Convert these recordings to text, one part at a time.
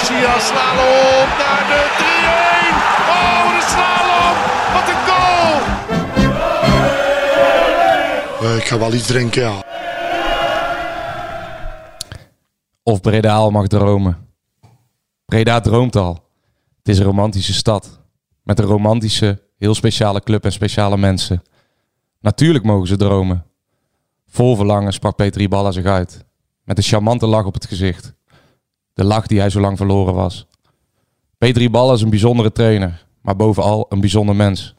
Garcia slalom naar de 3-1. Oh, de slalom. Wat een goal. Uh, ik ga wel iets drinken, ja. Of Breda al mag dromen. Breda droomt al. Het is een romantische stad. Met een romantische, heel speciale club en speciale mensen. Natuurlijk mogen ze dromen. Vol verlangen sprak Peter Iballa zich uit. Met een charmante lach op het gezicht. De lach die hij zo lang verloren was. Peter Iballa is een bijzondere trainer. Maar bovenal een bijzonder mens.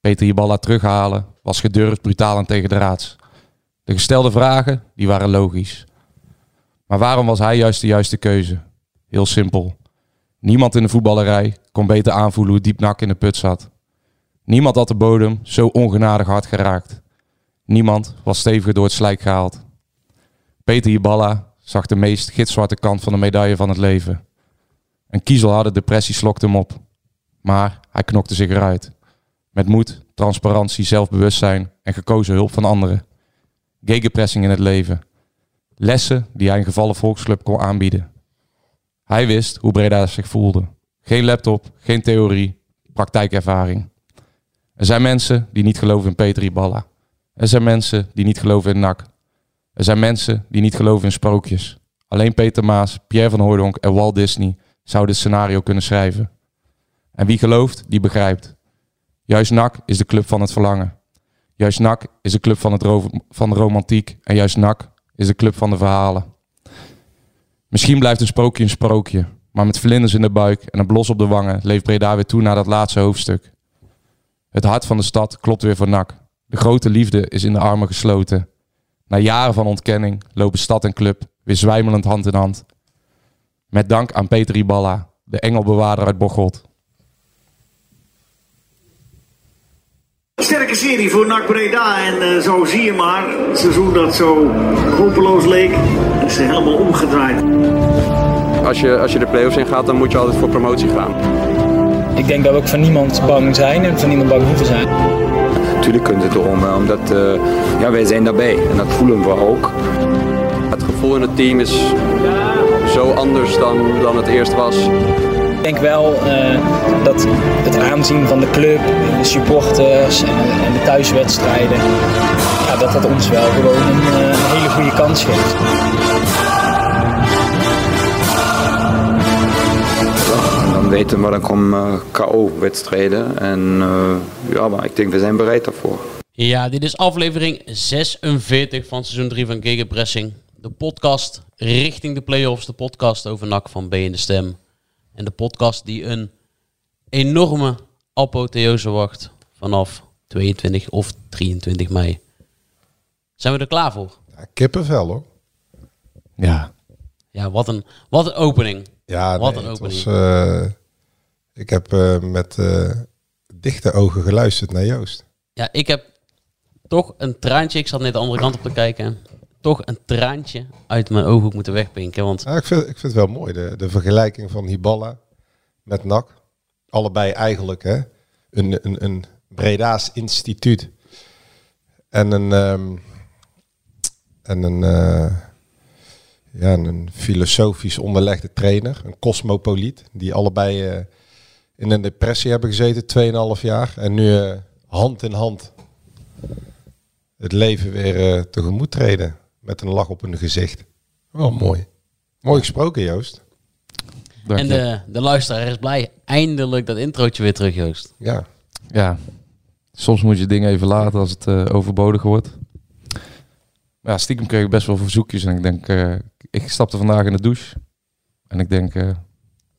Peter Iballa terughalen was gedurfd, brutaal en tegen de raads. De gestelde vragen, die waren logisch. Maar waarom was hij juist de juiste keuze? Heel simpel. Niemand in de voetballerij kon beter aanvoelen hoe diep nak in de put zat. Niemand had de bodem zo ongenadig hard geraakt. Niemand was steviger door het slijk gehaald. Peter Iballa zag de meest gitzwarte kant van de medaille van het leven. Een kiezelharde depressie slokte hem op. Maar hij knokte zich eruit. Met moed, transparantie, zelfbewustzijn en gekozen hulp van anderen. Gegenpressing in het leven. Lessen die hij een gevallen volksclub kon aanbieden. Hij wist hoe Breda zich voelde. Geen laptop, geen theorie, praktijkervaring. Er zijn mensen die niet geloven in Peter Iballa. Er zijn mensen die niet geloven in NAC. Er zijn mensen die niet geloven in sprookjes. Alleen Peter Maas, Pierre van Hooydonk en Walt Disney zouden het scenario kunnen schrijven. En wie gelooft, die begrijpt. Juist NAC is de club van het verlangen. Juist NAC is de club van, het van de romantiek. En juist NAC is de club van de verhalen. Misschien blijft een sprookje een sprookje. Maar met vlinders in de buik en een blos op de wangen leeft Breda weer toe naar dat laatste hoofdstuk. Het hart van de stad klopt weer voor NAC. De grote liefde is in de armen gesloten. Na jaren van ontkenning lopen stad en club weer zwijmelend hand in hand. Met dank aan Peter Iballa, de engelbewaarder uit Bocholt. Sterke serie voor NAC Breda en uh, zo zie je maar, het seizoen dat zo hopeloos leek, is helemaal omgedraaid. Als je, als je de play-offs in gaat, dan moet je altijd voor promotie gaan. Ik denk dat we ook van niemand bang zijn en van niemand bang hoeven zijn. Natuurlijk kunt het erom, omdat uh, ja, wij zijn daarbij en dat voelen we ook. Het gevoel in het team is zo anders dan, dan het eerst was. Ik denk wel uh, dat het aanzien van de club, de supporters en, en de thuiswedstrijden, ja, dat dat ons wel gewoon een, een hele goede kans geeft. Weten we, dan komen uh, KO-wedstrijden. En ja, maar ik denk, we zijn bereid daarvoor. Ja, dit is aflevering 46 van seizoen 3 van Gegenpressing. De podcast richting de play-offs, de podcast over NAC van B in de Stem. En de podcast die een enorme apotheose wacht vanaf 22 of 23 mei. Zijn we er klaar voor? Ja, kippenvel hoor. Ja. Ja, wat een, wat een opening. Ja, wat nee, een opening. Was, uh, ik heb uh, met uh, dichte ogen geluisterd naar Joost. Ja, ik heb toch een traantje. Ik zat net de andere kant op te kijken. Toch een traantje uit mijn ooghoek moeten wegpinken. Want... Ja, ik, vind, ik vind het wel mooi, de, de vergelijking van Hiballa met NAC. Allebei eigenlijk hè? Een, een, een Breda's instituut. En een, um, en een, uh, ja, een filosofisch onderlegde trainer. Een cosmopoliet. Die allebei uh, in een depressie hebben gezeten, 2,5 jaar. En nu uh, hand in hand het leven weer tegemoet treden met een lach op hun gezicht. Wel mooi. Mooi gesproken, Joost. Dank en de, de luisteraar is blij. Eindelijk dat introotje weer terug, Joost. Ja. Ja. Soms moet je dingen even laten als het uh, overbodig wordt. Ja, stiekem kreeg ik best wel verzoekjes. En ik denk, uh, ik stapte vandaag in de douche. En ik denk... Uh,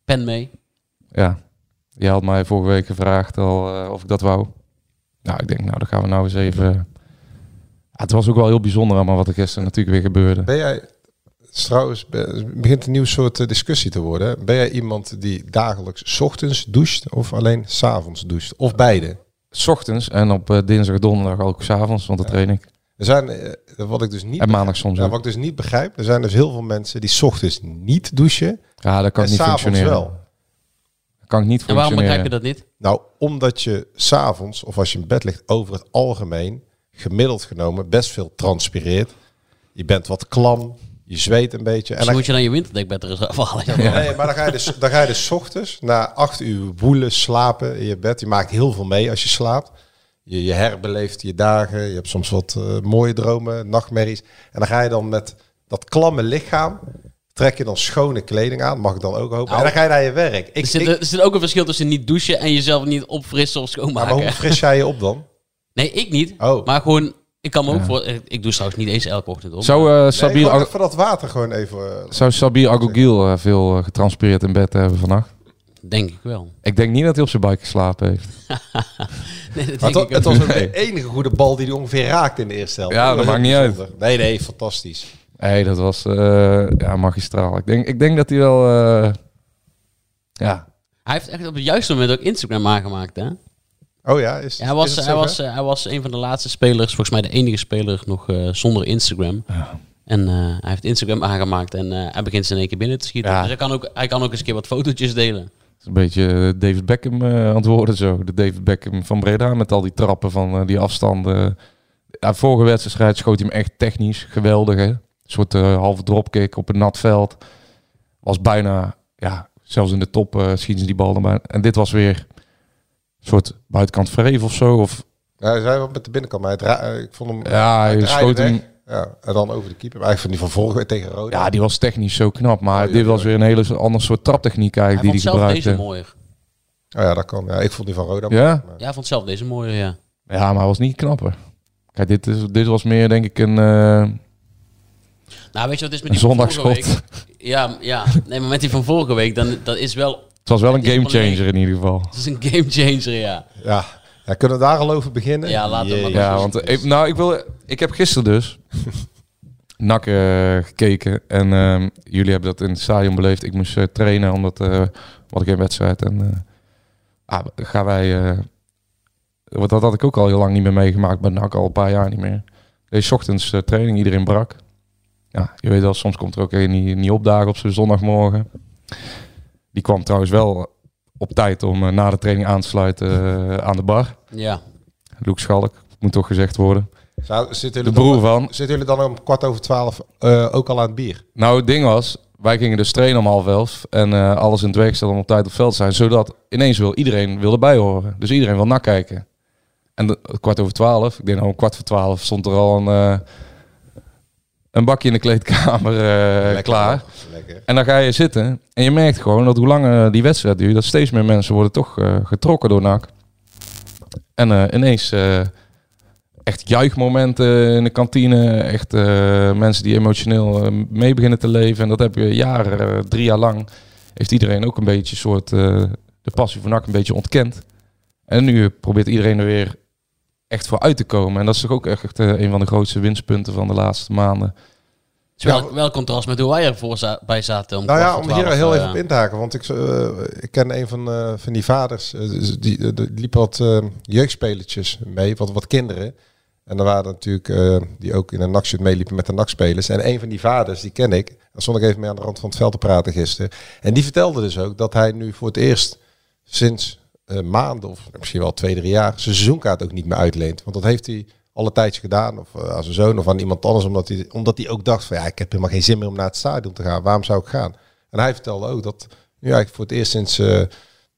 Pen mee. Ja. Je had mij vorige week gevraagd al of ik dat wou. Nou, ik denk, nou, dan gaan we nou eens even ja, het was ook wel heel bijzonder allemaal wat er gisteren natuurlijk weer gebeurde. Ben jij, trouwens, begint een nieuw soort discussie te worden. Ben jij iemand die dagelijks 's ochtends doucht of alleen 's avonds doucht? Of beide? 's ochtends en op eh, dinsdag, donderdag ook s'avonds, want dan train ik. Er zijn, eh, wat ik dus niet En maandag soms ja, wat ik dus niet begrijp, er zijn dus heel veel mensen die 's ochtends niet douchen. Ja, dat kan en niet s'avonds functioneren. wel. Kan ik niet En waarom begrijp je dat niet? Nou, omdat je s'avonds of als je in bed ligt over het algemeen, gemiddeld genomen, best veel transpireert. Je bent wat klam, je zweet een beetje. En dan, moet je dan je winterdekbed er eens afhalen. Nee, maar dan ga je dus, dan ga je dus ochtends na acht uur woelen, slapen in je bed. Je maakt heel veel mee als je slaapt. Je, je herbeleeft je dagen. Je hebt soms wat eh, mooie dromen, nachtmerries. En dan ga je dan met dat klamme lichaam, trek je dan schone kleding aan. Mag ik dan ook hopen. Nou, en dan ga je naar je werk. Ik, Er zit, ik- er zit ook een verschil tussen niet douchen en jezelf niet opfrissen of maar schoonmaken. hoe fris jij je op dan? Nee, ik niet. Oh. Maar gewoon, ik kan me ook Ja. voor. Ik doe trouwens niet eens elke ochtend op. Zou, eh Nee, Sabir, gewoon Ag- even dat water gewoon even... eh, zou Sabir Agogiel eh, veel eh, getranspireerd in bed hebben vannacht? Denk ik wel. Ik denk niet dat hij op zijn bike geslapen heeft. Nee, dat Maar denk het, ik het ook was ook de enige goede bal die hij ongeveer raakte in de eerste helft. Ja, dat maakt niet uit. Nee, nee, fantastisch. Nee, dat was eh, ja, magistraal. Ik denk, ik denk dat hij wel... eh, ja, Hij heeft echt op het juiste moment ook Instagram aangemaakt, hè? Oh ja, is, Ja, hij, was, is hij, was, eh, hij was een van de laatste spelers, volgens mij de enige speler nog eh, zonder Instagram. En eh, hij heeft Instagram aangemaakt en eh, hij begint ze in één keer binnen te schieten. Ja. Dus hij kan, ook, hij kan ook eens een keer wat fotootjes delen. het is een beetje David Beckham eh, worden zo. De David Beckham van Breda met al die trappen van die afstanden. Ja, vorige wedstrijd schoot hij hem echt technisch geweldig. Hè? Een soort eh, halve dropkick op een nat veld. Was bijna, ja, zelfs in de top eh, schieten ze die bal erbij. En dit was weer een soort buitenkant vreef of zo. Of, Ja, hij zei wel met de binnenkant, maar hij dra- eh, ik vond hem... Ja, hij schoot hem- Ja, en dan over de keeper. Maar eigenlijk van die van vorige tegen Roda. ja, die was technisch zo knap. Maar Oh, dit was weer een hele ander soort traptechniek Hij eigenlijk vond die hij zelf gebruikte. deze mooier. Oh ja, dat kan. Ja, ik vond die van Roda Ja? maar- Ja, hij vond zelf deze mooier, ja. Ja, maar hij was niet knapper. Kijk, dit, is, dit was meer denk ik een... eh, Nou, weet je wat is met die van vorige zondagschot. week? Ja, ja, nee, maar met die van vorige week, dan, dat is wel... het was wel een een gamechanger in ieder geval. Het is een gamechanger, ja. Ja. ja, kunnen we daar al over beginnen? Ja, laten we maar. Ja, want eh, ik, nou, ik, wil, ik heb gisteren dus NAC eh, gekeken. En ehm, jullie hebben dat in het stadion beleefd. Ik moest eh, trainen, omdat eh wat ik geen wedstrijd. En eh, ah, gaan wij... eh, want dat had ik ook al heel lang niet meer meegemaakt bij NAC, al een paar jaar niet meer. Deze ochtends training, iedereen brak. Ja, je weet wel, soms komt er ook een niet, niet opdagen op zo'n zondagmorgen. Die kwam trouwens wel op tijd om eh, na de training aan te sluiten eh, aan de bar. Ja. Luke Schalk, moet toch gezegd worden. Zou- zitten De jullie broer dan, van. Zitten jullie dan om kwart over twaalf eh, ook al aan het bier? Nou, het ding was, wij gingen dus trainen om half elf. En eh, alles in het werk stellen om op tijd op het veld te zijn. Zodat ineens wil iedereen wil erbij horen. Dus iedereen wil nakijken. En de, kwart over twaalf, ik denk nou om kwart voor twaalf, stond er al een, eh, een bakje in de kleedkamer eh, Lekker, klaar. Lekker. En dan ga je zitten en je merkt gewoon dat hoe langer die wedstrijd duurt, dat steeds meer mensen worden toch eh, getrokken door NAC. En eh, ineens echt juichmomenten in de kantine, echt mensen die emotioneel mee beginnen te leven. En dat heb je jaren, drie jaar lang, heeft iedereen ook een beetje soort de passie voor NAC een beetje ontkend. En nu probeert iedereen er weer echt voor uit te komen. En dat is toch ook echt een van de grootste winstpunten van de laatste maanden. Is wel, wel contrast met hoe wij er voor za- bij zaten. Om Nou ja, om hier heel eh, even op in te haken. Want ik, eh, ik ken een van, eh, van die vaders. die, die liep wat jeugdspelertjes mee, wat, wat kinderen. En er waren natuurlijk die ook in een nakshirt meeliepen met de nakspelers. En een van die vaders, die ken ik. Daar stond ik even mee aan de rand van het veld te praten gisteren. En die vertelde dus ook dat hij nu voor het eerst sinds maanden of misschien wel twee, drie jaar zijn seizoenkaart ook niet meer uitleent. Want dat heeft hij alle tijdje gedaan. Of eh, aan zijn zoon of aan iemand anders. Omdat hij, omdat hij ook dacht van ja, ik heb helemaal geen zin meer om naar het stadion te gaan. Waarom zou ik gaan? En hij vertelde ook dat nu eigenlijk voor het eerst sinds eh,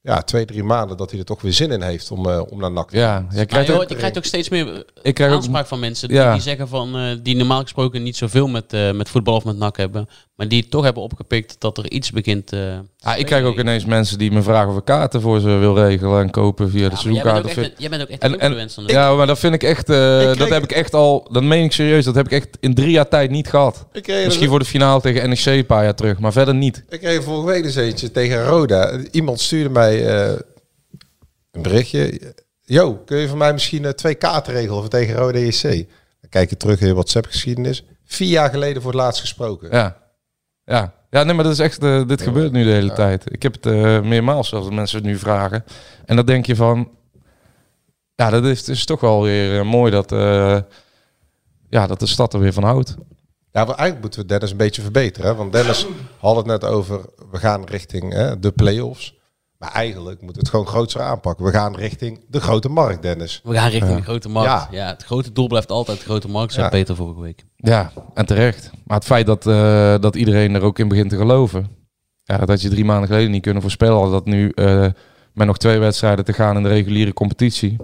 ja, twee, drie maanden dat hij er toch weer zin in heeft om, eh, om naar NAC te Ja, gaan. krijgt je, ook, hoort- je krijgt ook steeds meer Ik krijg ook- aanspraak van mensen die, Ja. die zeggen van eh, die normaal gesproken niet zoveel met, eh, met voetbal of met NAC hebben, maar die toch hebben opgepikt dat er iets begint. eh, te Ja, ik krijg ook ineens mensen die me vragen of ik kaarten voor ze wil regelen en kopen via de Ja, jij, of een- jij bent ook echt En, een en, influencer. ja, maar dat vind ik echt, eh, dat kreeg- heb ik echt al, dat meen ik serieus, dat heb ik echt in drie jaar tijd niet gehad. Misschien voor de finale tegen NEC een paar jaar terug, maar verder niet. ik kreeg vorige week dus eentje tegen Roda. Iemand stuurde mij eh, een berichtje. Yo, kun je voor mij misschien twee kaarten regelen voor tegen Roda JC? Dan kijk je terug in je WhatsApp-geschiedenis. Vier jaar geleden voor het laatst gesproken. Ja, ja. ja nee, maar dat is echt, eh, dit gebeurt nu de hele tijd. Ik heb het eh, meermaals zelfs dat mensen het nu vragen. En dan denk je van, ja, dat is, is toch wel weer eh, mooi dat, ja, dat de stad er weer van houdt. Ja, maar eigenlijk moeten we Dennis een beetje verbeteren. Hè? Want Dennis had het net over, we gaan richting hè, de play-offs. Maar eigenlijk moeten we het gewoon grootser aanpakken. We gaan richting de grote markt, Dennis. We gaan richting Ja. de grote markt. Ja. Ja. het grote doel blijft altijd de grote markt, zei Ja. Peter vorige week. Ja, en terecht. Maar het feit dat, eh, dat iedereen er ook in begint te geloven. Ja, dat had je drie maanden geleden niet kunnen voorspellen. Dat nu eh, met nog twee wedstrijden te gaan in de reguliere competitie.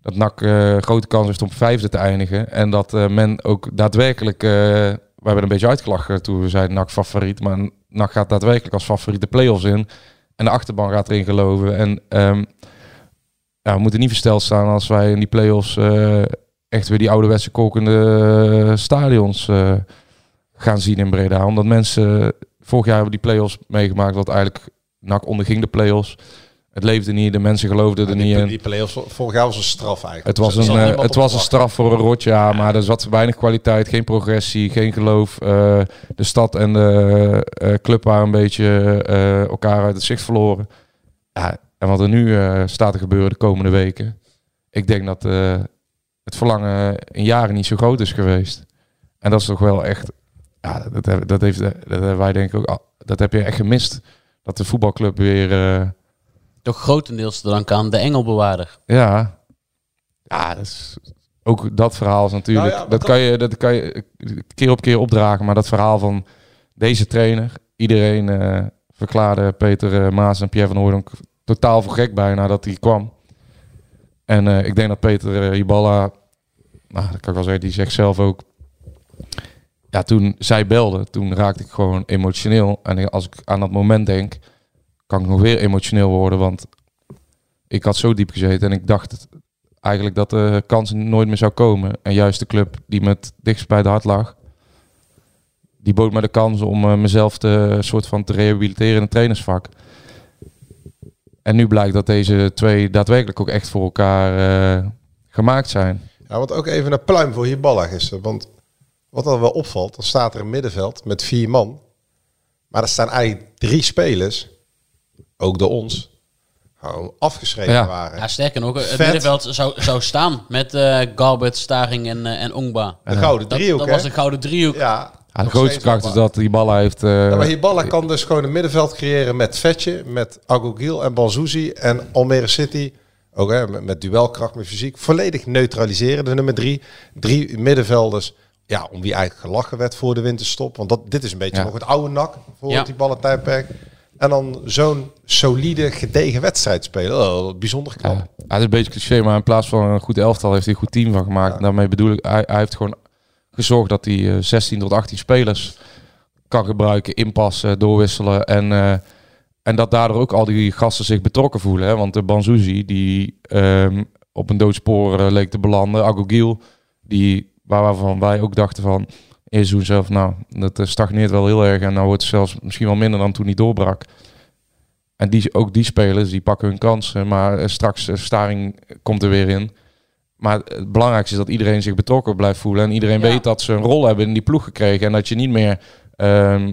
Dat NAC eh, grote kans heeft om vijfde te eindigen. En dat eh, men ook daadwerkelijk... eh, we hebben een beetje uitgelachen toen we zeiden NAC favoriet. Maar NAC gaat daadwerkelijk als favoriet de play-offs in. En de achterban gaat erin geloven. En ehm, ja, we moeten niet versteld staan als wij in die play-offs... eh, echt weer die ouderwetse kokende eh, stadions eh, gaan zien in Breda. Omdat mensen... Vorig jaar hebben die play-offs meegemaakt. Wat eigenlijk NAC onderging de play-offs. Het leefde niet. De mensen geloofden er niet in. die play-offs vorig jaar was een straf eigenlijk. Het was Dus een, eh, het was een straf voor een rotje, ja, maar er zat weinig kwaliteit, geen progressie, geen geloof. Eh, de stad en de eh, club waren een beetje elkaar uit het zicht verloren. Ja, en wat er nu staat te gebeuren de komende weken. Ik denk dat het verlangen in jaren niet zo groot is geweest. En dat is toch wel echt, ja, dat, dat, heeft, dat hebben wij denk ik ook, al- dat heb je echt gemist. Dat de voetbalclub weer... Toch grotendeels te danken aan de Engelbewaarder. ja. Ja, dat is, ook dat verhaal is natuurlijk... Nou ja, dat, kan je, dat kan je keer op keer opdragen. Maar dat verhaal van deze trainer... Iedereen eh, verklaarde Peter eh, Maas en Pierre van Hooydonk totaal voor gek bijna dat hij kwam. En eh, ik denk dat Peter uh, Iballa... Nou, dat kan ik wel zeggen, die zegt zelf ook... Ja, toen zij belde, toen raakte ik gewoon emotioneel. En als ik aan dat moment denk, kan ik nog weer emotioneel worden. Want ik had zo diep gezeten en ik dacht eigenlijk dat de kans nooit meer zou komen. En juist de club die me het dichtst bij de hart lag, die bood me de kans om eh, mezelf te, soort van te rehabiliteren in het trainersvak. En nu blijkt dat deze twee daadwerkelijk ook echt voor elkaar eh, gemaakt zijn. Ja, want ook even een pluim voor Hiballa gisteren. Want wat dan wel opvalt, dan staat er een middenveld met vier man. Maar er staan eigenlijk drie spelers, ook door ons, gewoon afgeschreven Ja. waren. Ja, sterker nog, het Vet. middenveld zou, zou staan met eh Garbert, Staring en, eh, en Ongba. De gouden Dat- driehoek, Dat, was de gouden driehoek. Ja, Ja, de grootste kracht is dat die ballen heeft. eh, Ja, maar Hiballa kan dus gewoon een middenveld creëren met Vetje, met Agogil en Banzuzi en Almere City. Ook hè, met, met duelkracht, met fysiek. Volledig neutraliseren, de nummer drie. Drie middenvelders, ja, om wie eigenlijk gelachen werd voor de winterstop. Want dat, dit is een beetje Ja. nog het oude nak voor Ja. die ballentijdperk. En dan zo'n solide, gedegen wedstrijd spelen. Oh, bijzonder knap. Ja, het is een beetje cliché, maar in plaats van een goed elftal heeft hij een goed team van gemaakt. En daarmee bedoel ik, hij, hij heeft gewoon gezorgd dat hij eh, 16 tot 18 spelers kan gebruiken, inpassen, doorwisselen. En, eh, en dat daardoor ook al die gasten zich betrokken voelen. Hè? Want de Banzuzi, die ehm, op een doodspoor eh, leek te belanden. Agogil, die, waar- waarvan wij ook dachten van... Eerst doen zelf, nou, dat eh, stagneert wel heel erg. En nou wordt het zelfs misschien wel minder dan toen hij doorbrak. En die, ook die spelers, die pakken hun kansen. Maar eh, straks, eh, Staring komt er weer in. Maar het belangrijkste is dat iedereen zich betrokken blijft voelen. En iedereen Ja. weet dat ze een rol hebben in die ploeg gekregen. En dat je niet meer, ehm,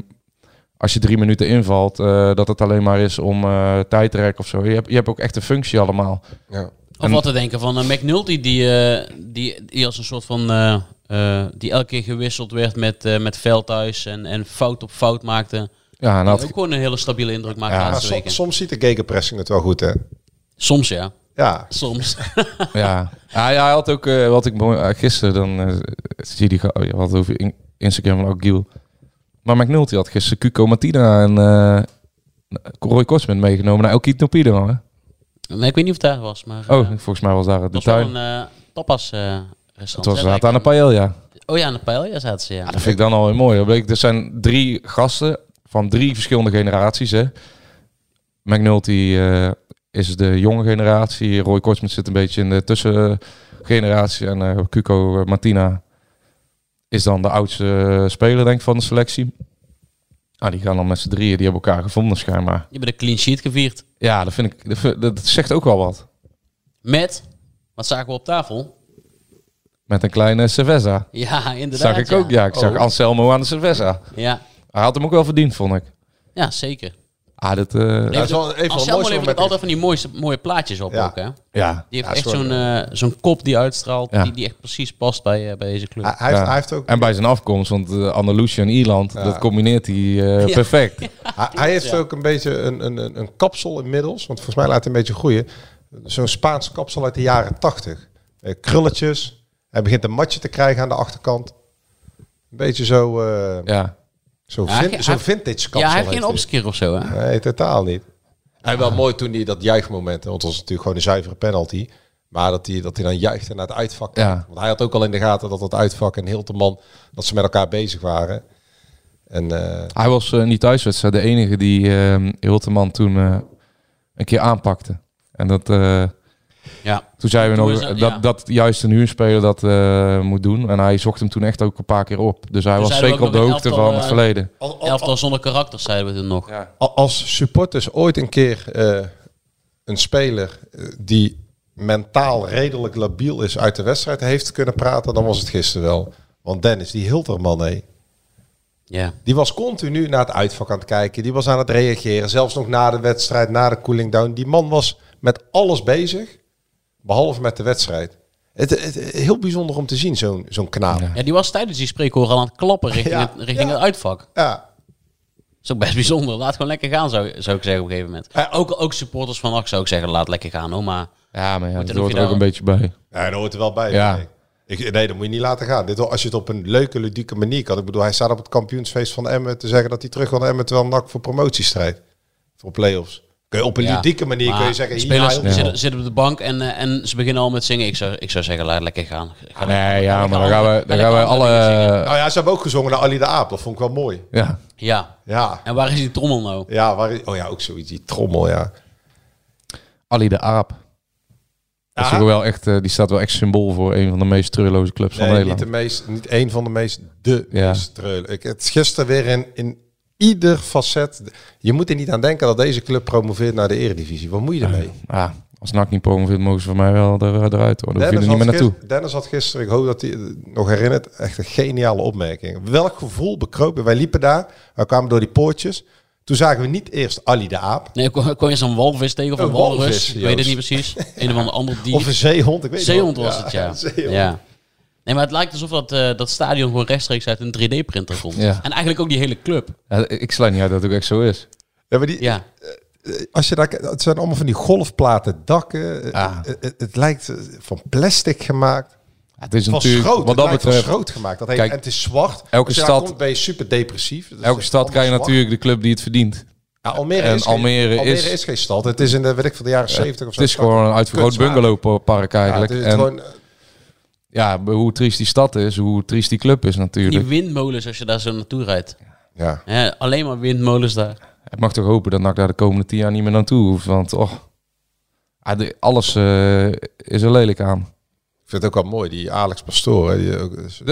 als je drie minuten invalt, eh, dat het alleen maar is om eh, tijd te rekken of zo. Je hebt, je hebt ook echt een functie allemaal. Ja. Of En- wat te denken van uh, McNulty, die, eh, die, die als een soort van... eh, eh, die elke keer gewisseld werd met, eh met Veldhuis en, en fout op fout maakte. Ja, en dat, ook gewoon een hele stabiele indruk maakte Ja, de som- soms ziet de gegenpressing het wel goed, hè? Soms ja, Ja, soms. ja. hij had ook, eh, wat ik mooi, gisteren, dan eh, zie je die, ga- je had het over in- Instagram van ook Giel. Maar McNulty had gisteren Cuco Martina en Roy Korsman meegenomen naar El Quito Pido, hè? nee, ik weet niet of het daar was, maar... Oh, volgens mij was daar de het was wel tuin. een tapas eh Het was zaten aan de paella. Oh ja, aan de paella zaten ze, ja. Ja, dat vind ik dan al heel mooi. Bleek- Er zijn drie gasten van drie verschillende generaties. Hè. McNulty eh, is de jonge generatie. Roy Kortsmit zit een beetje in de tussengeneratie. En eh Cuco Martina is dan de oudste speler denk ik, van de selectie. Ah, die gaan dan met z'n drieën. Die hebben elkaar gevonden schijnbaar. Je hebt de clean sheet gevierd. Ja, dat, vind ik, dat zegt ook wel wat. Met, wat zagen we op tafel? Met een kleine Cerveza. Ja, inderdaad. Zag ik ook, ja. Ik zag Oh. Anselmo aan de Cerveza. Ja, Hij had hem ook wel verdiend, vond ik. ja, zeker. Ah, dat, eh, is wel de Anselmo mooiste levert altijd van die mooie, mooie plaatjes op Ja. ook, hè? ja. Die heeft Ja, echt zo'n eh, zo'n kop die uitstraalt, Ja. die, die echt precies past bij, eh, bij deze club. Hij, hij heeft, hij heeft ook... En bij zijn afkomst, want uh, Andalusië en Ierland, Ja. dat combineert hij eh, Ja. perfect. Hij, hij heeft ook een beetje een, een, een, een kapsel inmiddels. Want volgens mij laat hij een beetje groeien. Zo'n Spaans kapsel uit de jaren tachtig. Eh, krulletjes. Hij begint een matje te krijgen aan de achterkant. Een beetje zo, eh Ja. zo, Ja, vin- hij- zo'n hij- vintage kapsel. ja, hij heeft geen opskeer of zo, hè? Nee, totaal niet. En wel mooi toen hij dat juichmoment, want het was natuurlijk gewoon een zuivere penalty. Maar dat hij, dat hij dan juichte naar het uitvak. Ja. Want hij had ook al in de gaten dat het uitvak en Hilterman, dat ze met elkaar bezig waren. En eh, Hij was uh, niet thuiswedstrijd de enige die uh, Hilterman toen uh, een keer aanpakte. En dat... Ja. Toen zeiden we nog dat, dat- juist een huurspeler dat uh, moet doen. En hij zocht hem toen echt ook een paar keer op. Dus hij was zeker op de hoogte van het eh, verleden. al- al- Elftal zonder karakter, zeiden we toen nog. Ja. als supporters ooit een keer eh, een speler eh, die mentaal redelijk labiel is uit de wedstrijd heeft kunnen praten, dan was het gisteren wel. Want Dennis, die Hilterman, hé. Ja. Die was continu naar het uitvak aan het kijken. Die was aan het reageren. Zelfs nog na de wedstrijd, na de cooling down. Die man was met alles bezig. Behalve met de wedstrijd. Het, het, heel bijzonder om te zien, zo'n zo'n knaap. Ja. ja, die was tijdens die spreekhoor al aan het klappen richting, Ja, het, richting ja. het uitvak. ja. Dat is ook best bijzonder. Laat gewoon lekker gaan, zou, zou ik zeggen op een gegeven moment. Ja. ook, ook supporters van NAC zou ik zeggen, laat lekker gaan. hoor. maar Ja, maar ja, dat er hoort ook er ook een beetje bij. dat hoort er wel bij. Ja. Nee. Ik, nee, dat moet je niet laten gaan. Dit, als je het op een leuke, ludieke manier kan. Ik bedoel, hij staat op het kampioensfeest van Emmen te zeggen dat hij terug wil naar Emmen terwijl NAC voor promotiestrijd. Voor play-offs. Kun je op een Ja, ludieke manier kun je zeggen... spelers Ja. zitten, zitten op de bank en, eh, en ze beginnen al met zingen. Ik zou, ik zou zeggen, laat lekker gaan. Ga Nee, ja, maar dan gaan we, dan gaan we alle... Nou ja, ze hebben ook gezongen naar Ali de Aap. Dat vond ik wel mooi. Ja, Ja, Ja, en waar is die trommel nou? ja, waar, oh ja, ook zoiets. Die trommel, ja. Ali de Aap. Dat is wel echt, eh, die staat wel echt symbool voor een van de meest treureloze clubs van Nee, niet Nederland. de meest, niet één van de meest, de Ja. meest. Ik, het is gisteren weer in, in ieder facet. Je moet er niet aan denken dat deze club promoveert naar de eredivisie. Wat moet je ermee? Ja, als NAC niet promoveert, mogen ze voor mij wel er, eruit hoor. Daar hoef je er niet meer naartoe. Dennis had gisteren, ik hoop dat hij het nog herinnert, echt een geniale opmerking. Welk gevoel bekroop? Wij liepen daar, we kwamen door die poortjes. Toen zagen we niet eerst Ali de Aap. Nee, kon, je zo'n walvis tegen of een, Een walrus? walvis, ik weet het niet precies. Een of ander ander dier. Of een zeehond, ik weet zeehond was het, ja. zeehond. ja. Nee, maar het lijkt alsof dat, eh, dat stadion gewoon rechtstreeks uit een 3D-printer komt. Ja. En eigenlijk ook die hele club. Ja, ik sluit niet uit dat het ook echt zo is. Ja, maar die, Ja. als je daar, kijkt, het zijn allemaal van die golfplaten dakken. Ah. Het, het, het lijkt eh, van plastic gemaakt. Ja, het is Van natuurlijk, schroot. wat het dat betreft, schroot gemaakt. Dat heet, Kijk, en het is zwart. elke Als je daar stad- komt, ben je super depressief. Elke stad krijgt zwart. natuurlijk de club die het verdient. Ja, Almere, En is, geen- Almere Almere is- is, geen stad. Het is in de, weet ik, van de jaren 70 of zo. Het is gewoon een uitvergroot bungalowpark Ja, eigenlijk. het is en gewoon, ja, hoe triest die stad is, hoe triest die club is Die natuurlijk. windmolens als je daar zo naartoe rijdt. ja. Ja, alleen maar windmolens daar. Ik mag toch hopen dat NAC daar de komende tien jaar niet meer naartoe hoeft. Want oh, ah, alles eh, is er lelijk aan. Ik vind het ook wel mooi, die Alex Pastoor. hè, Die ook,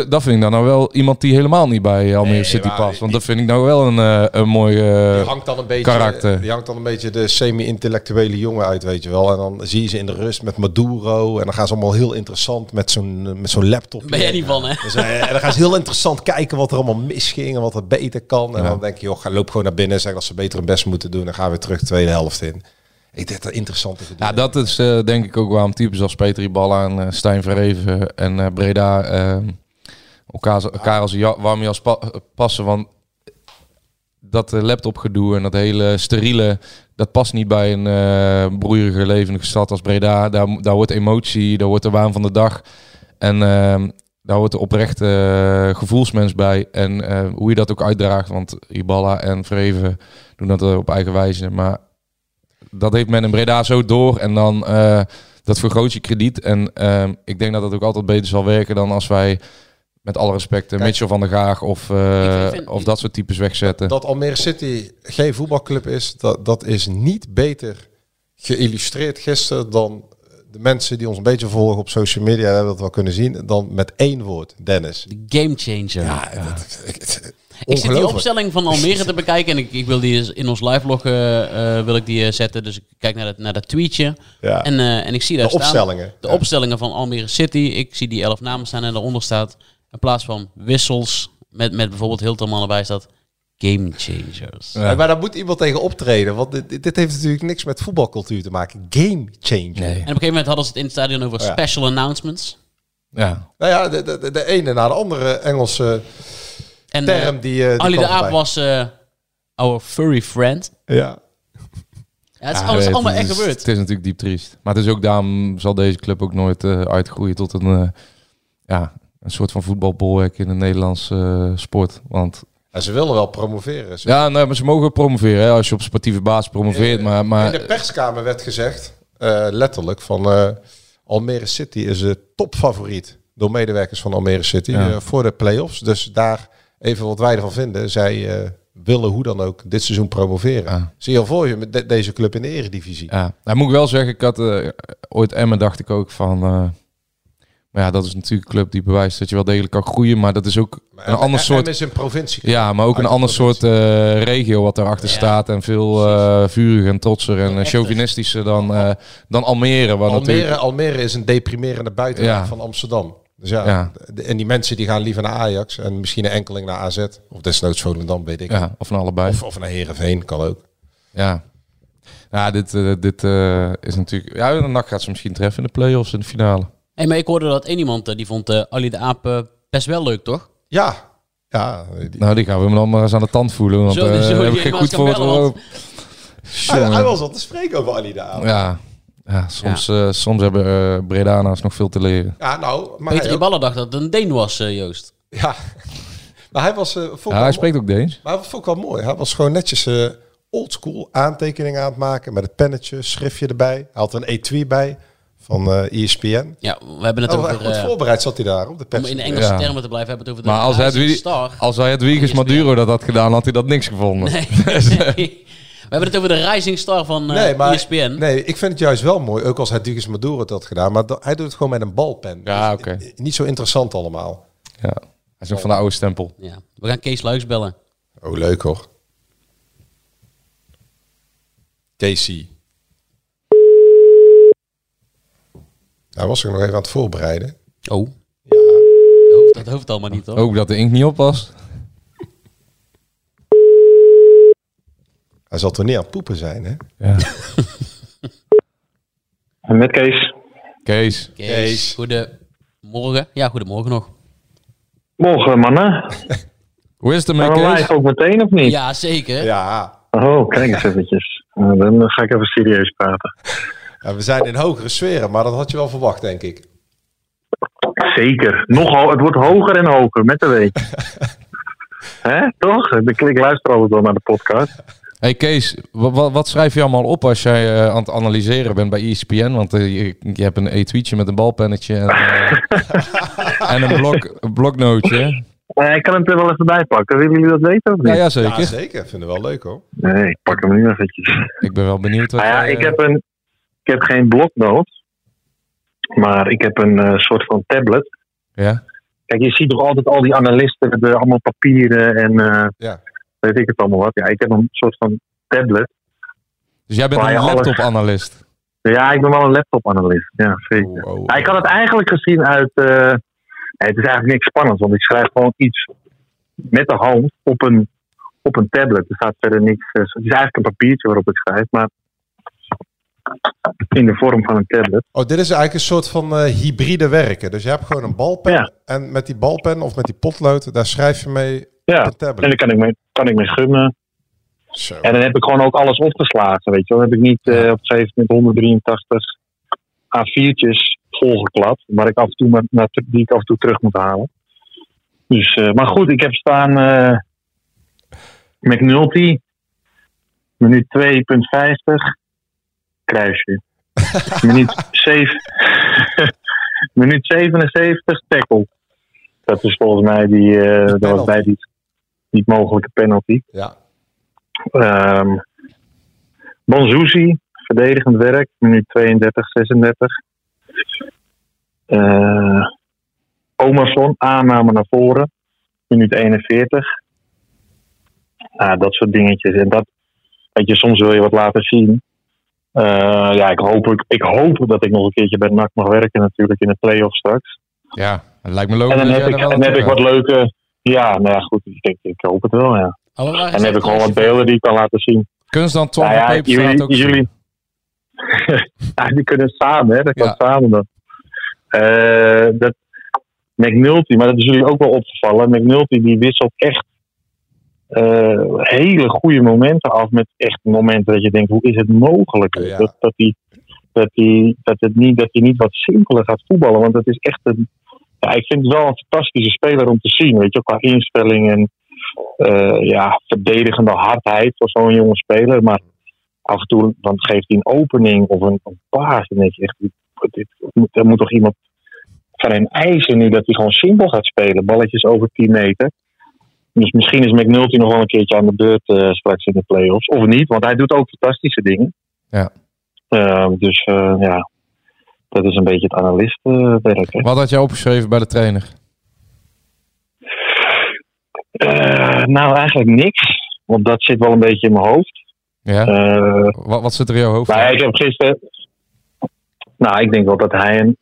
dat vind ik dan nou wel iemand die helemaal niet bij Almere Nee, City past. die- Want dat vind ik nou wel een, eh, een mooi eh, die hangt dan een beetje, karakter. Die hangt dan een beetje de semi-intellectuele jongen uit, weet je wel. En dan zie je ze in de rust met Maduro. En dan gaan ze allemaal heel interessant met zo'n met zo'n laptop. Ben jij niet van, hè? Dus, eh, en dan gaan ze heel interessant kijken wat er allemaal misging en wat er beter kan. En Ja. dan denk je, joh, ga, loop gewoon naar binnen en zeg dat ze beter hun best moeten doen. Dan gaan we weer terug de tweede helft in. Ik denk dat interessant is. Ja, dat is eh, denk ik ook waarom types als Peter Iballa en eh, Stijn Verheven en eh, Breda eh, elkaar, elkaar als ja- warme jas pa- passen. Want dat laptopgedoe en dat hele steriele, dat past niet bij een broeierige, levendige stad als Breda. Daar, daar wordt emotie, daar wordt de waan van de dag. En ehm, daar hoort de oprechte gevoelsmens bij. En hoe je dat ook uitdraagt, want Iballa en Verheven doen dat op eigen wijze. Maar dat heeft men in Breda zo door. En dan eh, dat vergroot je krediet. En ehm, ik denk dat dat ook altijd beter zal werken dan als wij met alle respect eh, Kijk. Mitchell van der Gaag of, eh, Ik vind- of dat soort types wegzetten. Dat Almere City geen voetbalclub is, dat, dat is niet beter geïllustreerd gisteren dan de mensen die ons een beetje volgen op social media hebben dat wel kunnen zien. Dan met één woord, Dennis. De game changer. Ja, dat, ik, zit die opstelling van Almere te bekijken en ik, ik wil die in ons live log eh, wil ik die eh, zetten. Dus ik kijk naar dat, naar dat tweetje Ja. en, eh, en ik zie daar de staan opstellingen. de Ja. opstellingen van Almere City. Ik zie die elf namen staan en daaronder staat in plaats van wissels met, met bijvoorbeeld Hilterman erbij staat Game changers. Ja, Maar daar moet iemand tegen optreden. Want dit, dit heeft natuurlijk niks met voetbalcultuur te maken. Game changer. En op een gegeven moment hadden ze het in het stadion over ja. special announcements. Ja. Nou ja, de, de, de ene na de andere Engelse En term eh, die... eh, die Ali de kwam Aap was eh our furry friend. Ja. Ja, het is, Ja, alles allemaal echt gebeurd. Het is natuurlijk diep triest. Maar het is ook daarom zal deze club ook nooit eh, uitgroeien tot een, eh, ja, een soort van voetbalbolwerk in de Nederlandse sport. Want ze willen wel promoveren. Ze- ja, nee, maar ze mogen promoveren hè, als je op sportieve basis promoveert. Maar, maar In de perskamer werd gezegd, eh, letterlijk, van eh, Almere City is de topfavoriet door medewerkers van Almere City Ja. voor de play-offs. Dus daar even wat wij ervan vinden. Zij eh, willen hoe dan ook dit seizoen promoveren. Zie je al voor je met de- deze club in de eredivisie. Ja, nou moet ik wel zeggen, ik had eh, ooit Emmen dacht ik ook van... eh, maar ja, dat is natuurlijk een club die bewijst dat je wel degelijk kan groeien. Maar dat is ook een ander soort... Is een provincie. Ja, maar ook een de ander soort regio wat daarachter staat. En veel eh vuriger en trotser en chauvinistischer dan, dan Almere. Almere, natuurlijk... Almere is een deprimerende buitenwijk Ja. van Amsterdam. Dus ja, Ja. de- en die mensen die gaan liever naar Ajax en misschien een enkeling naar AZ. Of desnoods Volendam, weet ik. Ja, of naar allebei. Of, of naar Heerenveen, kan ook. Ja. Ja, dit, eh, dit eh, is natuurlijk... Ja, de NAC gaat ze misschien treffen in de play-offs in de finale. Hey, maar ik hoorde dat één iemand eh, die vond Ali de Aap best wel leuk, toch? Ja. Ja, Nou, die gaan we hem dan maar eens aan de tand voelen. Want Zo- eh zo heb die ik geen goed voor hij was al te spreken over Ali de Aap. Ja, ja soms, eh, soms hebben uh, Bredana's nog veel te leren. Ja, nou, maar Peter hij, Iballa dacht dat het een Deen was, eh, Joost. ja. maar hij was... eh, ik Ja, hij spreekt ook Deens. Maar dat vond ik wel mooi. Hij was gewoon netjes eh oldschool aantekeningen aan het maken. Met het pennetje, schriftje erbij. Hij had een etui bij van eh ESPN. Ja, we hebben het Oh, over... goed voorbereid zat hij daar op de pers. om in de Engelse Ja. termen te blijven, hebben we het over Maar de als Rising Hedwig, Star. als hij Hedwiges Maduro dat had gedaan, had hij dat niks gevonden. Nee. hebben het over de Rising Star van eh nee, maar, ESPN. nee, ik vind het juist wel mooi. Ook als hij Dugas Maduro het had gedaan. Maar hij doet het gewoon met een balpen. Ja, Dus, oké. eh, Niet zo interessant allemaal. Ja. Hij is nog van de oude stempel. Ja. We gaan Kees Luiks bellen. Oh, leuk hoor. Casey. Hij was zich nog even aan het voorbereiden. Oh. Ja. Dat hoeft, dat hoeft allemaal niet, hoor. Ook dat de inkt niet op was. Hij zal toch niet aan het poepen zijn, hè? Ja. Met Kees. Kees. Kees, goedemorgen. Ja, goedemorgen nog. Morgen, mannen. Hoe is het ermee, Gaan we Kees? live ook meteen of niet? Ja, zeker. Ja. Oh, kijk eens eventjes. Nou, dan ga ik even serieus praten. ja. We zijn in hogere sferen, maar dat had je wel verwacht, denk ik. Zeker. Nog ho- het wordt hoger en hoger met de week. Hè? Toch? Ik, ik luister altijd wel naar de podcast. Hey Kees, wat, wat schrijf je allemaal op als jij eh, aan het analyseren bent bij ESPN? Want eh, je, je hebt een e-tweetje met een balpennetje en, en een, blok, een bloknootje. Eh, ik kan hem er wel even bij pakken. Willen jullie dat weten of niet? Ja, ja, zeker. Ja, zeker. Ik vind het wel leuk, hoor. Nee, ik pak hem nu eventjes. Ik ben wel benieuwd wat Nou ja, jij, ik heb, een, ik heb geen bloknoot. Maar ik heb een eh, soort van tablet. Ja? Kijk, je ziet toch altijd al die analisten met allemaal papieren en eh, Ja. Weet ik het allemaal wat. Ja, ik heb een soort van tablet. Dus jij bent een laptop-analyst. Ja, ik ben wel een laptop-analyst. Ja, zeker. Oh, Ja, ik had het eigenlijk gezien uit. eh, nee, het is eigenlijk niks spannends, want ik schrijf gewoon iets met de hand op een, op een tablet. Er staat verder niks. eh, het is eigenlijk een papiertje waarop ik schrijf, maar in de vorm van een tablet. Oh, dit is eigenlijk een soort van eh, hybride werken. Dus je hebt gewoon een balpen. Ja. En met die balpen of met die potlood, daar schrijf je mee Ja, en daar kan ik mee, kan ik mee gummen. Zo. En dan heb ik gewoon ook alles opgeslagen, weet je wel. Dan heb ik niet eh, op een gegeven moment 183 A4'tjes volgeklapt, waar ik af en toe maar, naar, die ik af en toe terug moet halen. Dus, eh, maar goed, ik heb staan eh McNulty, minuut 2.50, kruisje. minuut, 7, minuut 77, tackle. Dat is volgens mij die, dat was bij die niet mogelijke penalty. Ja. Ehm verdedigend werk, minuut 32, 36. Eh Omerson, aanname naar voren, minuut 41. Ah, dat soort dingetjes. En dat, weet je, soms wil je wat laten zien. Eh, ja, ik hoop, ik, ik hoop dat ik nog een keertje bij NAC mag werken natuurlijk in de play-off straks. Ja, het lijkt me logisch. En dan dat heb ik, dan heb ik wat leuke... Ja, nou ja, goed. Ik, denk, ik hoop het wel, ja. Oh, en heb ik gewoon wat beelden die ik kan laten zien. Kunnen ze dan Twan Nou ja, jullie, ook zien? jullie, ja, die kunnen samen, hè? Dat kan Ja. samen dan. Eh, dat, McNulty, maar dat is jullie ook wel opgevallen. McNulty die wisselt echt eh, hele goede momenten af met echt momenten dat je denkt, hoe is het mogelijk? Dat, dat, hij, dat, hij, dat, het niet, dat hij niet wat simpeler gaat voetballen. Want het is echt een. Ja, ik vind het wel een fantastische speler om te zien. Weet je, qua instelling en eh, ja, verdedigende hardheid voor zo'n jonge speler. Maar af en toe dan geeft hij een opening of een, een paas. Dan denk je echt, dit, dit, moet- er moet toch iemand van hem eisen nu dat hij gewoon simpel gaat spelen. Balletjes over 10 meter. Dus misschien is McNulty nog wel een keertje aan de beurt eh, straks in de play-offs. Of niet, want hij doet ook fantastische dingen. Ja. Eh, dus eh, ja, dat is een beetje het analistenwerk. hè. Wat had jij opgeschreven bij de trainer? Eh, nou, eigenlijk niks. Want dat zit wel een beetje in mijn hoofd. Ja? Eh, wat, wat zit er in jouw hoofd? maar ik heb gisteren. Nou, ik denk wel dat hij een,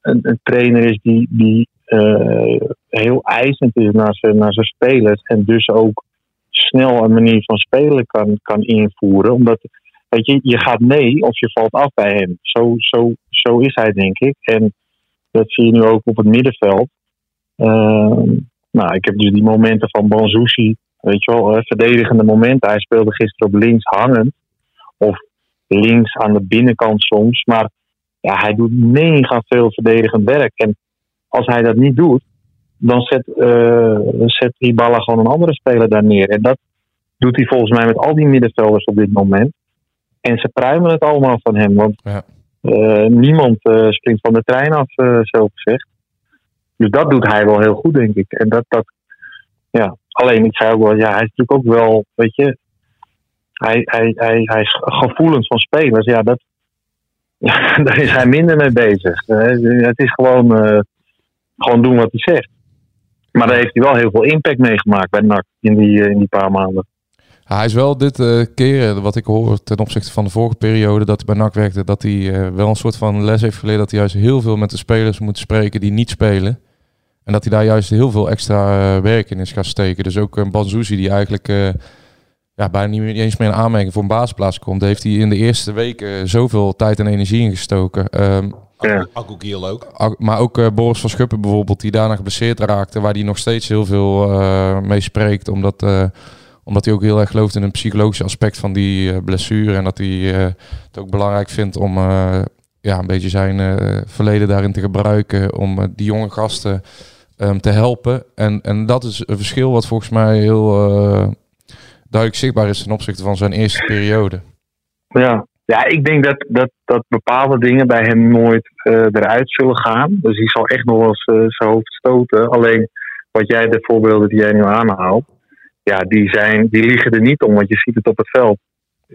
een, een trainer is die, die eh, heel eisend is naar zijn, naar zijn spelers. En dus ook snel een manier van spelen kan, kan invoeren. Omdat, weet je, je gaat mee of je valt af bij hem. Zo, zo, zo is hij, denk ik. En dat zie je nu ook op het middenveld. Ehm, nou, ik heb dus die momenten van Banzushi, weet je wel, verdedigende momenten. Hij speelde gisteren op links hangend. Of links aan de binnenkant soms. Maar ja, hij doet mega veel verdedigend werk. En als hij dat niet doet, dan zet, eh zet Hibala gewoon een andere speler daar neer. En dat doet hij volgens mij met al die middenvelders op dit moment. En ze pruimen het allemaal van hem. Want eh, niemand eh, springt van de trein af, eh, zo gezegd. Dus dat doet hij wel heel goed, denk ik. En dat, dat ja. Alleen, ik zei ook wel, ja, hij is natuurlijk ook wel, weet je, hij, hij, hij, hij is gevoelens van spelers. Ja, dat, daar is hij minder mee bezig. Het is gewoon, gewoon doen wat hij zegt. Maar daar heeft hij wel heel veel impact meegemaakt bij NAC in die, in die paar maanden. Ja, hij is wel dit eh, keer, eh, wat ik hoor ten opzichte van de vorige periode dat hij bij NAC werkte, dat hij eh, wel een soort van les heeft geleerd dat hij juist heel veel met de spelers moet spreken die niet spelen. En dat hij daar juist heel veel extra werk in is gaan steken. Dus ook een Banzuzi die eigenlijk eh, ja, bijna niet meer- niet eens meer in aanmerking voor een basisplaats komt, daar heeft hij in de eerste weken zoveel tijd en energie in gestoken. Ehm, Ja. Agogiel ook. Maar ook eh, Boris van Schuppen bijvoorbeeld, die daarna geblesseerd raakte, waar hij nog steeds heel veel eh, mee spreekt. Omdat, eh, omdat hij ook heel erg gelooft in een psychologisch aspect van die eh, blessure. En dat hij eh, het ook belangrijk vindt om eh, ja, een beetje zijn verleden daarin te gebruiken. Om die jonge gasten ehm, te helpen. En, en dat is een verschil wat volgens mij heel duidelijk zichtbaar is ten opzichte van zijn eerste periode. Ja, ja ik denk dat, dat, dat bepaalde dingen bij hem nooit eruit zullen gaan. Dus hij zal echt nog wel eens eh, zijn hoofd stoten. Alleen wat jij, de voorbeelden die jij nu aanhaalt, ja, die, zijn, die liegen er niet om, want je ziet het op het veld.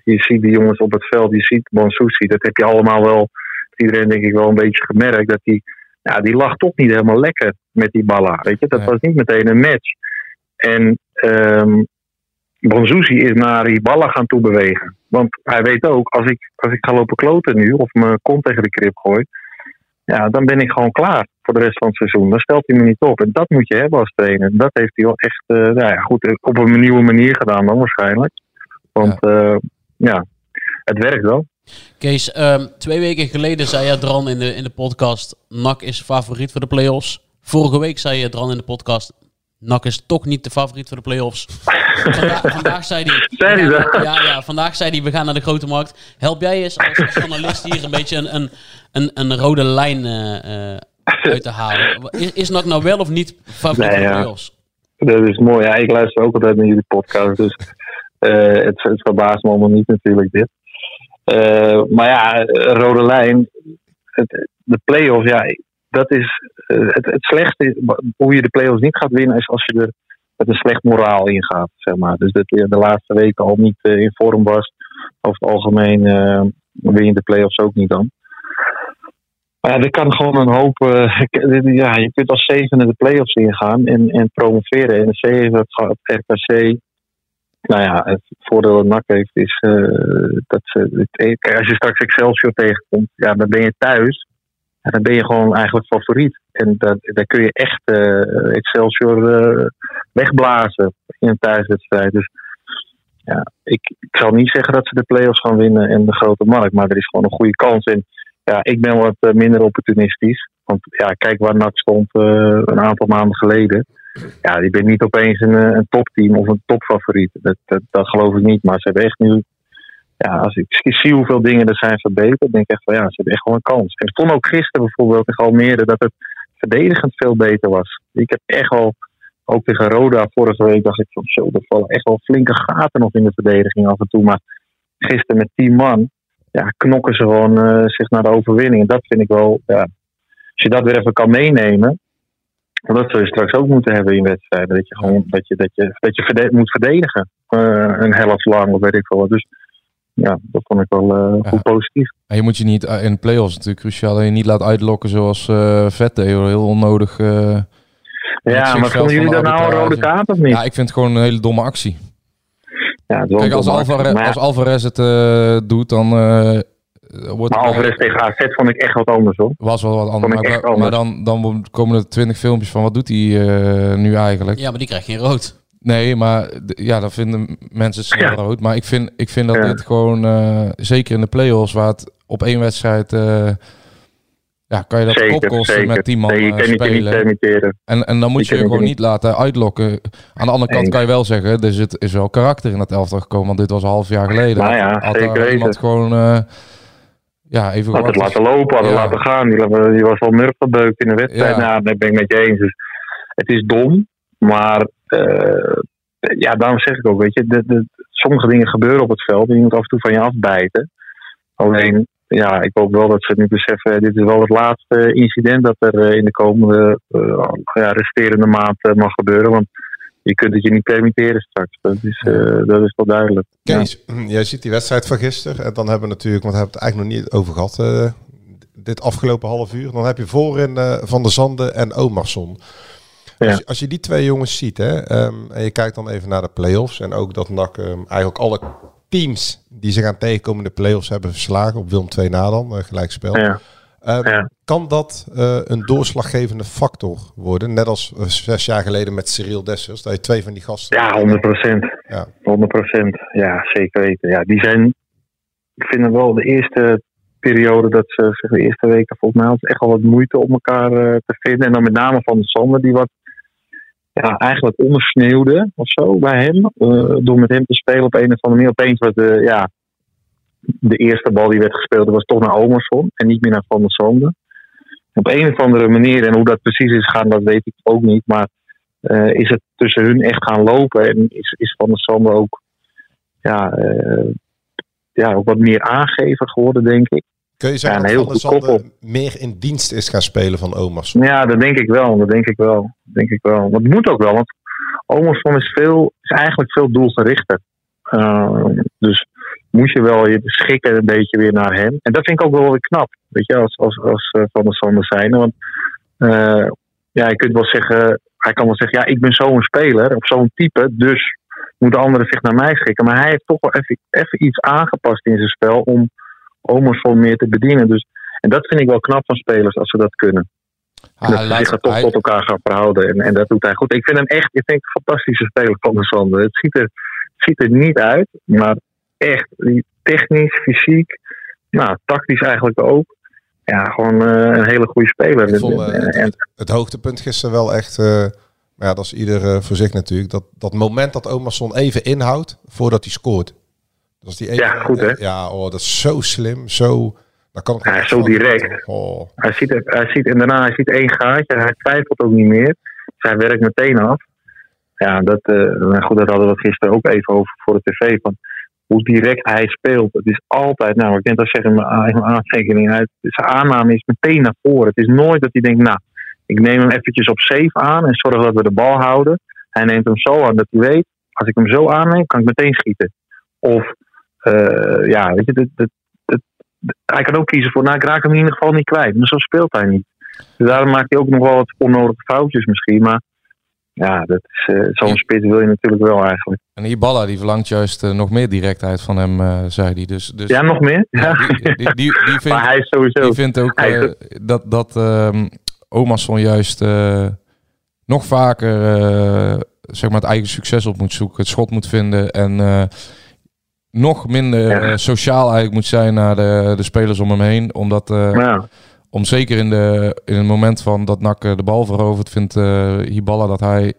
Je ziet die jongens op het veld, je ziet Mansouci, dat heb je allemaal wel, iedereen denk ik wel een beetje gemerkt, dat die, ja, die lag toch niet helemaal lekker met die ballen. Weet je, dat was niet meteen een match. En Bonzuzi is naar die ballen gaan toebewegen. Want hij weet ook, als ik, als ik ga lopen kloten nu, of mijn kont tegen de krip gooi, ja, dan ben ik gewoon klaar voor de rest van het seizoen. Dan stelt hij me niet op. En dat moet je hebben als trainer. Dat heeft hij wel echt, eh, nou ja, goed, eh, op een nieuwe manier gedaan dan waarschijnlijk. Want ja, ja het werkt wel. Kees, ehm, twee weken geleden zei je Dran in de, in de podcast... NAC is favoriet voor de play-offs. Vorige week zei je Dran in de podcast... NAC is toch niet de favoriet voor de play-offs. Vandaag, vandaag zei hij... Zei hij dat? Ja, ja, vandaag zei hij, we gaan naar de grote markt. Help jij eens als journalist hier een beetje een, een, een, een rode lijn eh, eh, uit te halen. Is, is NAC nou wel of niet favoriet Nee, ja. Dat is mooi. Ja, ik luister ook altijd naar jullie podcast. Dus eh, het, het verbaast me allemaal niet natuurlijk dit. Eh, maar ja, rode lijn. Het, de play-offs, ja, dat is eh, het, het slechtste. Hoe je de play-offs niet gaat winnen, is als je er met een slecht moraal ingaat. Zeg maar. Dus dat je de laatste weken al niet in vorm was. Over het algemeen eh, win je de play-offs ook niet dan. Ja, er kan gewoon een hoop. eh, ja, je kunt als zevende de play-offs ingaan en, en promoveren. NEC heeft dat gehad, RKC. Nou ja, het voordeel dat NAC heeft is eh, dat ze. Kijk, als je straks Excelsior tegenkomt, ja, dan ben je thuis. En dan ben je gewoon eigenlijk favoriet. En dat, daar kun je echt eh, Excelsior wegblazen in een thuiswedstrijd. Dus ja, ik, ik zal niet zeggen dat ze de play-offs gaan winnen en de grote markt, maar er is gewoon een goede kans. En ja, ik ben wat eh, minder opportunistisch. Want ja, kijk waar NAC stond eh, een aantal maanden geleden. Ja, die ben niet opeens een, eh, een topteam of een topfavoriet. Dat, dat, geloof ik niet. Maar ze hebben echt nu ja, als ik zie hoeveel dingen er zijn verbeterd, denk ik echt van ja, ze hebben echt wel een kans. En vond ook gisteren bijvoorbeeld in Almere dat het verdedigend veel beter was. Ik heb echt wel, ook tegen Roda vorige week, dacht ik van zo, er vallen echt wel flinke gaten nog in de verdediging af en toe. Maar gisteren met 10 man, ja, knokken ze gewoon eh, zich naar de overwinning. En dat vind ik wel, ja, als je dat weer even kan meenemen, want dat zul je straks ook moeten hebben in wedstrijden. Dat je gewoon dat je, dat je, dat je verde- moet verdedigen. eh, een helft lang of weet ik veel wat. Dus ja, dat vond ik wel eh, goed positief. En je moet je niet in de play-offs natuurlijk cruciaal dat je niet laat uitlokken zoals Vet deed, hoor. Heel onnodig. Ja, maar vonden jullie dat nou een rode kaart of niet? Ja, ik vind het gewoon een hele domme actie. Ja, het Kijk, als, Alvarez. Maar als Alvarez het eh, doet, dan eh, wordt Maar Alvarez tegen AZ vond ik echt wat anders hoor. Was wel wat anders. Maar, dan, dan komen er twintig filmpjes van wat doet hij eh, nu eigenlijk. Ja, maar die krijgt geen rood. Nee, maar ja, dan vinden mensen het snel Ja. rood. Maar ik vind, ik vind dat Ja. dit gewoon, eh, zeker in de play-offs, waar het op één wedstrijd, eh, ja, kan je dat Zeker, opkosten zeker. met 10 man Nee, je kan niet- spelen. permitteren. En, en dan moet Je je gewoon niet- laten uitlokken. Aan de andere kant Nee. kan je wel zeggen, er zit, is wel karakter in dat elftal gekomen. Want dit was een half jaar geleden. Nou ja, had, had zeker daar iemand gewoon, eh, ja, even Had het laten lopen, hadden Ja. laten gaan. Die, die was wel murfgebeukt in de wedstrijd. Ja. Nou, dat ben ik met je eens. Dus het is dom, maar eh, ja, daarom zeg ik ook, weet je, de, de, sommige dingen gebeuren op het veld en je moet af en toe van je afbijten. Alleen, ja, ik hoop wel dat ze nu beseffen, dit is wel het laatste incident dat er eh, in de komende eh, ja, resterende maand eh, mag gebeuren. Want je kunt het je niet permitteren straks. Dat is, eh, dat is wel duidelijk. Ja. Kees, jij ziet die wedstrijd van gisteren. En dan hebben we natuurlijk, want we hebben het eigenlijk nog niet over gehad, eh, dit afgelopen half uur. Dan heb je voorin eh, Van der Zanden en Omarsson. Als, je, als je die twee jongens ziet, hè, ehm, en je kijkt dan even naar de play-offs. En ook dat NAC ehm, eigenlijk alle teams die zich aan tegenkomen in de play-offs hebben verslagen. Op Willem 2 na dan, eh, gelijkspel. Ja. Ehm, Kan dat eh, een doorslaggevende factor worden? Net als eh, zes jaar geleden met Cyril Dessers. Dat je twee van die gasten... Ja, 100 procent. Ja. 100 procent. Ja, zeker weten. Ja, die zijn, ik vind het wel de eerste periode dat ze, zeg, de eerste weken volgens mij, echt wel wat moeite om elkaar te vinden. En dan met name van de Sander, die wat ja, eigenlijk ondersneeuwde of zo bij hem. eh, door met hem te spelen op een of andere manier. Opeens was de, ja, de eerste bal die werd gespeeld, was toch naar Omerson en niet meer naar Van der Sander. Op een of andere manier, en hoe dat precies is gaan, dat weet ik ook niet. Maar eh, is het tussen hun echt gaan lopen en is, is Van der Sander ook, ja, eh, ja, ook wat meer aangever geworden, denk ik. Kun je zeggen Ja, een dat heel Van der. Zanden meer in dienst is gaan spelen van Omarsson? Ja, dat denk ik wel. Dat denk ik wel. Denk ik wel. Dat moet ook wel, want Omerson is, veel, is eigenlijk veel doelgerichter. Uh, dus moet je wel je schikken een beetje weer naar hem. En dat vind ik ook wel weer knap, weet je, als, als, als uh, Van der Sander zijn. Want uh, ja, je kunt wel zeggen, hij kan wel zeggen, ja, ik ben zo'n speler of zo'n type, dus moeten anderen zich naar mij schikken. Maar hij heeft toch wel even, even iets aangepast in zijn spel om Omerson meer te bedienen. Dus, en dat vind ik wel knap van spelers als ze dat kunnen. Ah, dat ze zich toch hij... tot elkaar gaan verhouden. En, en dat doet hij goed. Ik vind hem echt ik denk, een fantastische speler van de Sander. Het ziet er, ziet er niet uit, maar echt technisch, fysiek, nou, tactisch eigenlijk ook. Ja, gewoon uh, een hele goede speler. Ik vond, uh, het, het, het, hoogtepunt gisteren wel echt, uh, maar ja, dat is ieder voor zich natuurlijk, dat, dat moment dat Omerson even inhoudt voordat hij scoort. Die ja, goed hè? Ja, oh, dat is zo slim, zo... Dan kan ja, zo direct. Oh. Hij, ziet, hij ziet, en daarna hij ziet één gaatje, hij twijfelt ook niet meer. Hij werkt meteen af. Ja, dat, uh, goed, dat hadden we gisteren ook even over voor de tv. Van hoe direct hij speelt. Het is altijd, nou, ik denk dat zeggen in mijn aantekening uit. Zijn aanname is meteen naar voren. Het is nooit dat hij denkt, nou, ik neem hem eventjes op safe aan en zorg dat we de bal houden. Hij neemt hem zo aan dat hij weet, als ik hem zo aanneem, kan ik meteen schieten. Of, ja, weet je, dat, dat, dat, hij kan ook kiezen voor, nou, ik raak hem in ieder geval niet kwijt. Maar zo speelt hij niet. Dus daarom maakt hij ook nog wel wat onnodige foutjes misschien. Maar ja, dat is, uh, zo'n spits wil je natuurlijk wel eigenlijk. En Iballa die verlangt juist uh, nog meer directheid van hem, uh, zei hij. Dus, dus, ja, nog meer? Ja. Die, die, die, die, vindt, maar hij is sowieso... Die vindt ook dat, dat um, Omarsson juist nog vaker zeg maar het eigen succes op moet zoeken, het schot moet vinden en eh, nog minder Ja. eh, sociaal eigenlijk moet zijn naar de, de spelers om hem heen. Omdat, eh, Ja. om zeker in, de, in het moment van dat NAC eh, de bal verovert, vindt eh Hiballa dat hij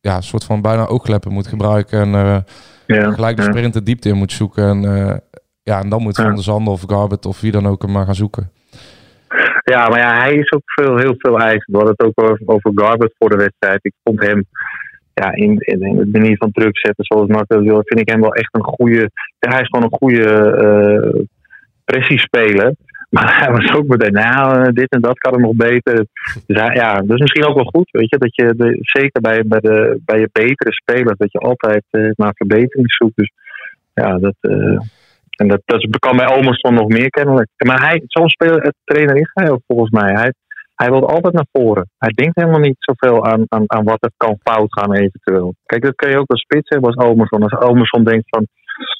ja, een soort van bijna oogkleppen moet gebruiken en Ja, gelijk de sprint de diepte in moet zoeken. En, ja, en dan moet Van der Zanden of Garbet of wie dan ook hem maar gaan zoeken. Ja, maar ja, hij is ook veel, heel veel eisend. We hadden het ook over, over Garbert voor de wedstrijd. Ik vond hem ja, in, in, het manier van druk zetten zoals dat wil, vind ik hem wel echt een goede. Hij is gewoon een goede eh pressiespeler. Maar hij was ook meteen, nou, dit en dat kan er nog beter. Dus hij, ja, is misschien ook wel goed, weet je, dat je de, zeker bij, bij, de, bij je betere spelers, dat je altijd eh, naar verbetering zoekt. Dus ja, dat, eh, en dat, dat kan bij Omerson nog meer kennelijk. Maar hij, zo'n speler, trainer is hij ook volgens mij. Hij, hij wil altijd naar voren. Hij denkt helemaal niet zoveel aan, aan, aan wat er kan fout gaan eventueel. Kijk, dat kan je ook als spits hebben als Omerson. Als Omerson denkt van,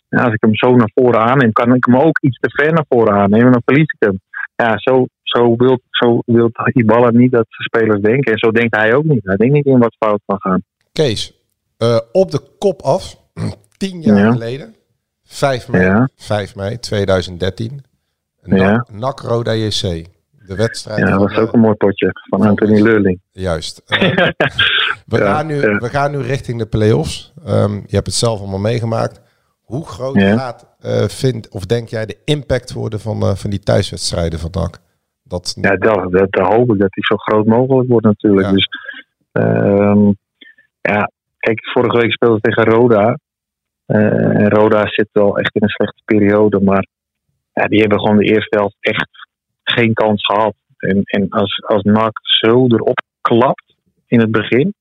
ja, als ik hem zo naar voren aanneem, kan ik hem ook iets te ver naar voren aannemen. Dan verlies ik hem. Ja, zo, zo wil zo wil Ibala niet dat spelers denken. En zo denkt hij ook niet. Hij denkt niet in wat fout kan gaan. Kees, eh, op de kop af, tien jaar Ja. geleden, 5 mei, Ja. 5 mei 2013, Ja. NAC Roda JC. De wedstrijd Ja, dat was ook een mooi potje van Anthony Leurling. Juist. Eh, we, Ja, gaan nu, ja. we gaan nu richting de play-offs. Ehm, je hebt het zelf allemaal meegemaakt. Hoe groot Ja. gaat, eh vindt, of denk jij, de impact worden van, eh, van die thuiswedstrijden van NAC? Dat, Ja, dat, dat, dat hoop ik dat die zo groot mogelijk wordt natuurlijk. Dus ehm, ja, kijk, vorige week speelde we tegen Roda. En Roda zit wel echt in een slechte periode, maar ja, die hebben gewoon de eerste helft echt geen kans gehad. En, en als, als NAC zo erop klapt in het begin,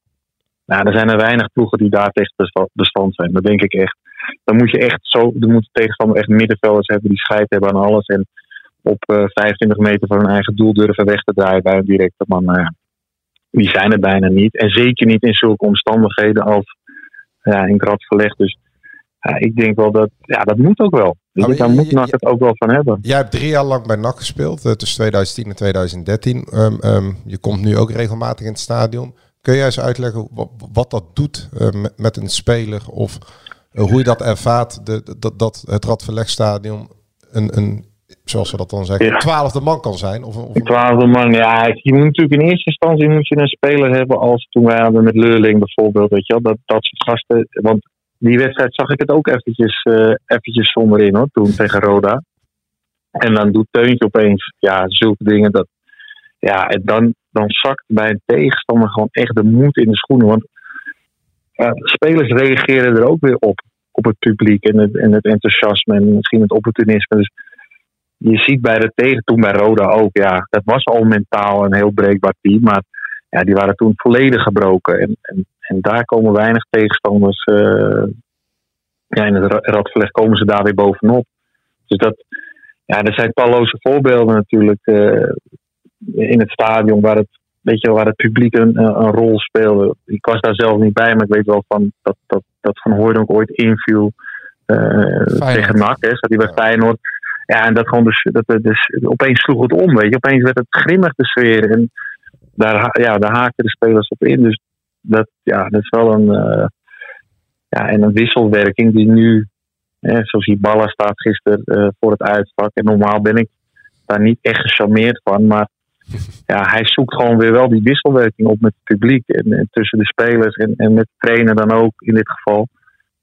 nou, er zijn er weinig ploegen die daar tegen bestand- zijn. Dat denk ik echt. Dan moet je echt zo, dan moet de tegenstander echt middenvelders hebben die scheid hebben aan alles. En op eh, 25 meter van hun eigen doel durven weg te draaien bij een directe man. Nou die zijn er bijna niet. En zeker niet in zulke omstandigheden als ja, in het rad verlegd. Dus ja, ik denk wel dat, ja, dat moet ook wel. Maar daar moet NAC het ook wel van hebben. Jij hebt drie jaar lang bij NAC gespeeld, eh, tussen 2010 en 2013. Ehm, ehm, je komt nu ook regelmatig in het stadion. Kun jij eens uitleggen wat, wat dat doet eh, met, met een speler? Of eh, hoe je dat ervaart, de, dat, dat het Radverlegstadion een, een, zoals we dat dan zeggen, Ja. een twaalfde man kan zijn? Of, een- of Een twaalfde man, ja, je moet natuurlijk in eerste instantie moet je een speler hebben als toen wij hadden met Leurling bijvoorbeeld, weet je wel, dat, dat soort gasten, want die wedstrijd zag ik het ook eventjes, eh eventjes zonder in hoor, toen tegen Roda. En dan doet Teuntje opeens, ja, zulke dingen, dat, ja, en dan, dan zakt bij een tegenstander gewoon echt de moed in de schoenen, want spelers reageren er ook weer op, op het publiek en het, en het enthousiasme en misschien het opportunisme, dus je ziet bij de tegen toen bij Roda ook, ja, dat was al mentaal een heel breekbaar team, maar ja, die waren toen volledig gebroken. En, en, en daar komen weinig tegenstanders, eh, ja, in het ra- radverleg komen ze daar weer bovenop. Dus dat, ja, er zijn talloze voorbeelden natuurlijk eh, in het stadion waar het, weet je, waar het publiek een, een rol speelde. Ik was daar zelf niet bij, maar ik weet wel van dat, dat, dat Van Hooydonk ooit inviel eh, tegen NAC, hè, zat hij bij Feyenoord. Ja, en dat gewoon dus, dat, dat dus, opeens sloeg het om, weet je. Opeens werd het grimmig de sfeer. En daar, ja, daar haakten de spelers op in. Dus dat, ja, dat is wel een, eh, ja, en een wisselwerking die nu, hè, zoals Balla staat gisteren eh, voor het uitvak. En normaal ben ik daar niet echt gecharmeerd van. Maar ja, hij zoekt gewoon weer wel die wisselwerking op met het publiek. En, en tussen de spelers en, en met de trainer dan ook in dit geval.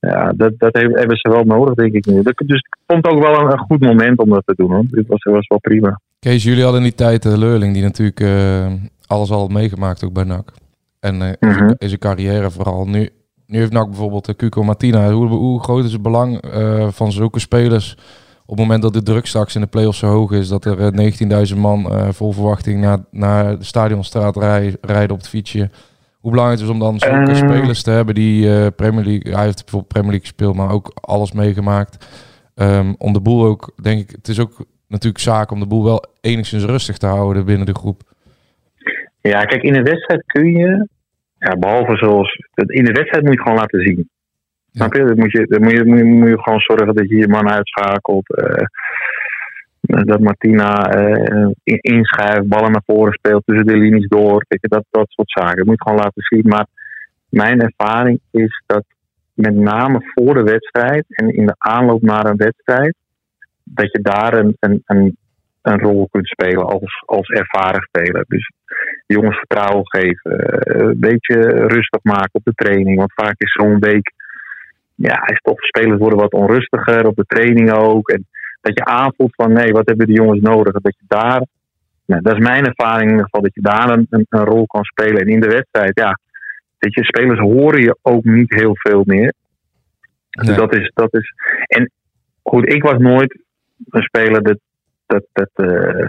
Ja, dat, dat hebben ze wel nodig, denk ik nu. Dus het ook wel een, goed moment om dat te doen. Hoor. Dit was, was wel prima. Kees, jullie hadden in die tijd de Leurling, die natuurlijk eh, alles al meegemaakt, ook bij NAC. En eh, zijn- in zijn carrière vooral. Nu, nu heeft NAC bijvoorbeeld de Cuco Martina. Hoe, hoe groot is het belang eh, van zulke spelers op het moment dat de druk straks in de play-offs zo hoog is, dat er eh, 19.000 man eh, vol verwachting naar, naar de stadionstraat rij- rijden op het fietsje. Hoe belangrijk het is om dan zulke Eh. spelers te hebben die eh, Premier League, hij heeft bijvoorbeeld Premier League gespeeld, maar ook alles meegemaakt. Ehm, om de boel ook, denk ik, het is ook natuurlijk zaak om de boel wel enigszins rustig te houden binnen de groep. Ja, kijk, in een wedstrijd kun je, ja, behalve zoals, in de wedstrijd moet je gewoon laten zien. Snap je? Dan moet je, dan moet je, moet je, moet je gewoon zorgen dat je je man uitschakelt. eh, dat Martina eh, in- inschuift, ballen naar voren speelt, tussen de linies door. Kijk, dat, dat soort zaken. Dat moet je gewoon laten zien. Maar mijn ervaring is dat met name voor de wedstrijd en in de aanloop naar een wedstrijd, dat je daar een, een, een, een rol kunt spelen als, als ervaren speler. Dus jongens vertrouwen geven, eh, een beetje rustig maken op de training. Want vaak is zo'n week, ja, is toch spelers worden wat onrustiger op de training ook. En dat je aanvoelt van nee, wat hebben die jongens nodig? Dat je daar, nou, dat is mijn ervaring in ieder geval, dat je daar een, een, een rol kan spelen. En in de wedstrijd, ja, dat je spelers horen je ook niet heel veel meer. Dus dat is, dat is. En goed, ik was nooit een speler dat, dat, dat, eh,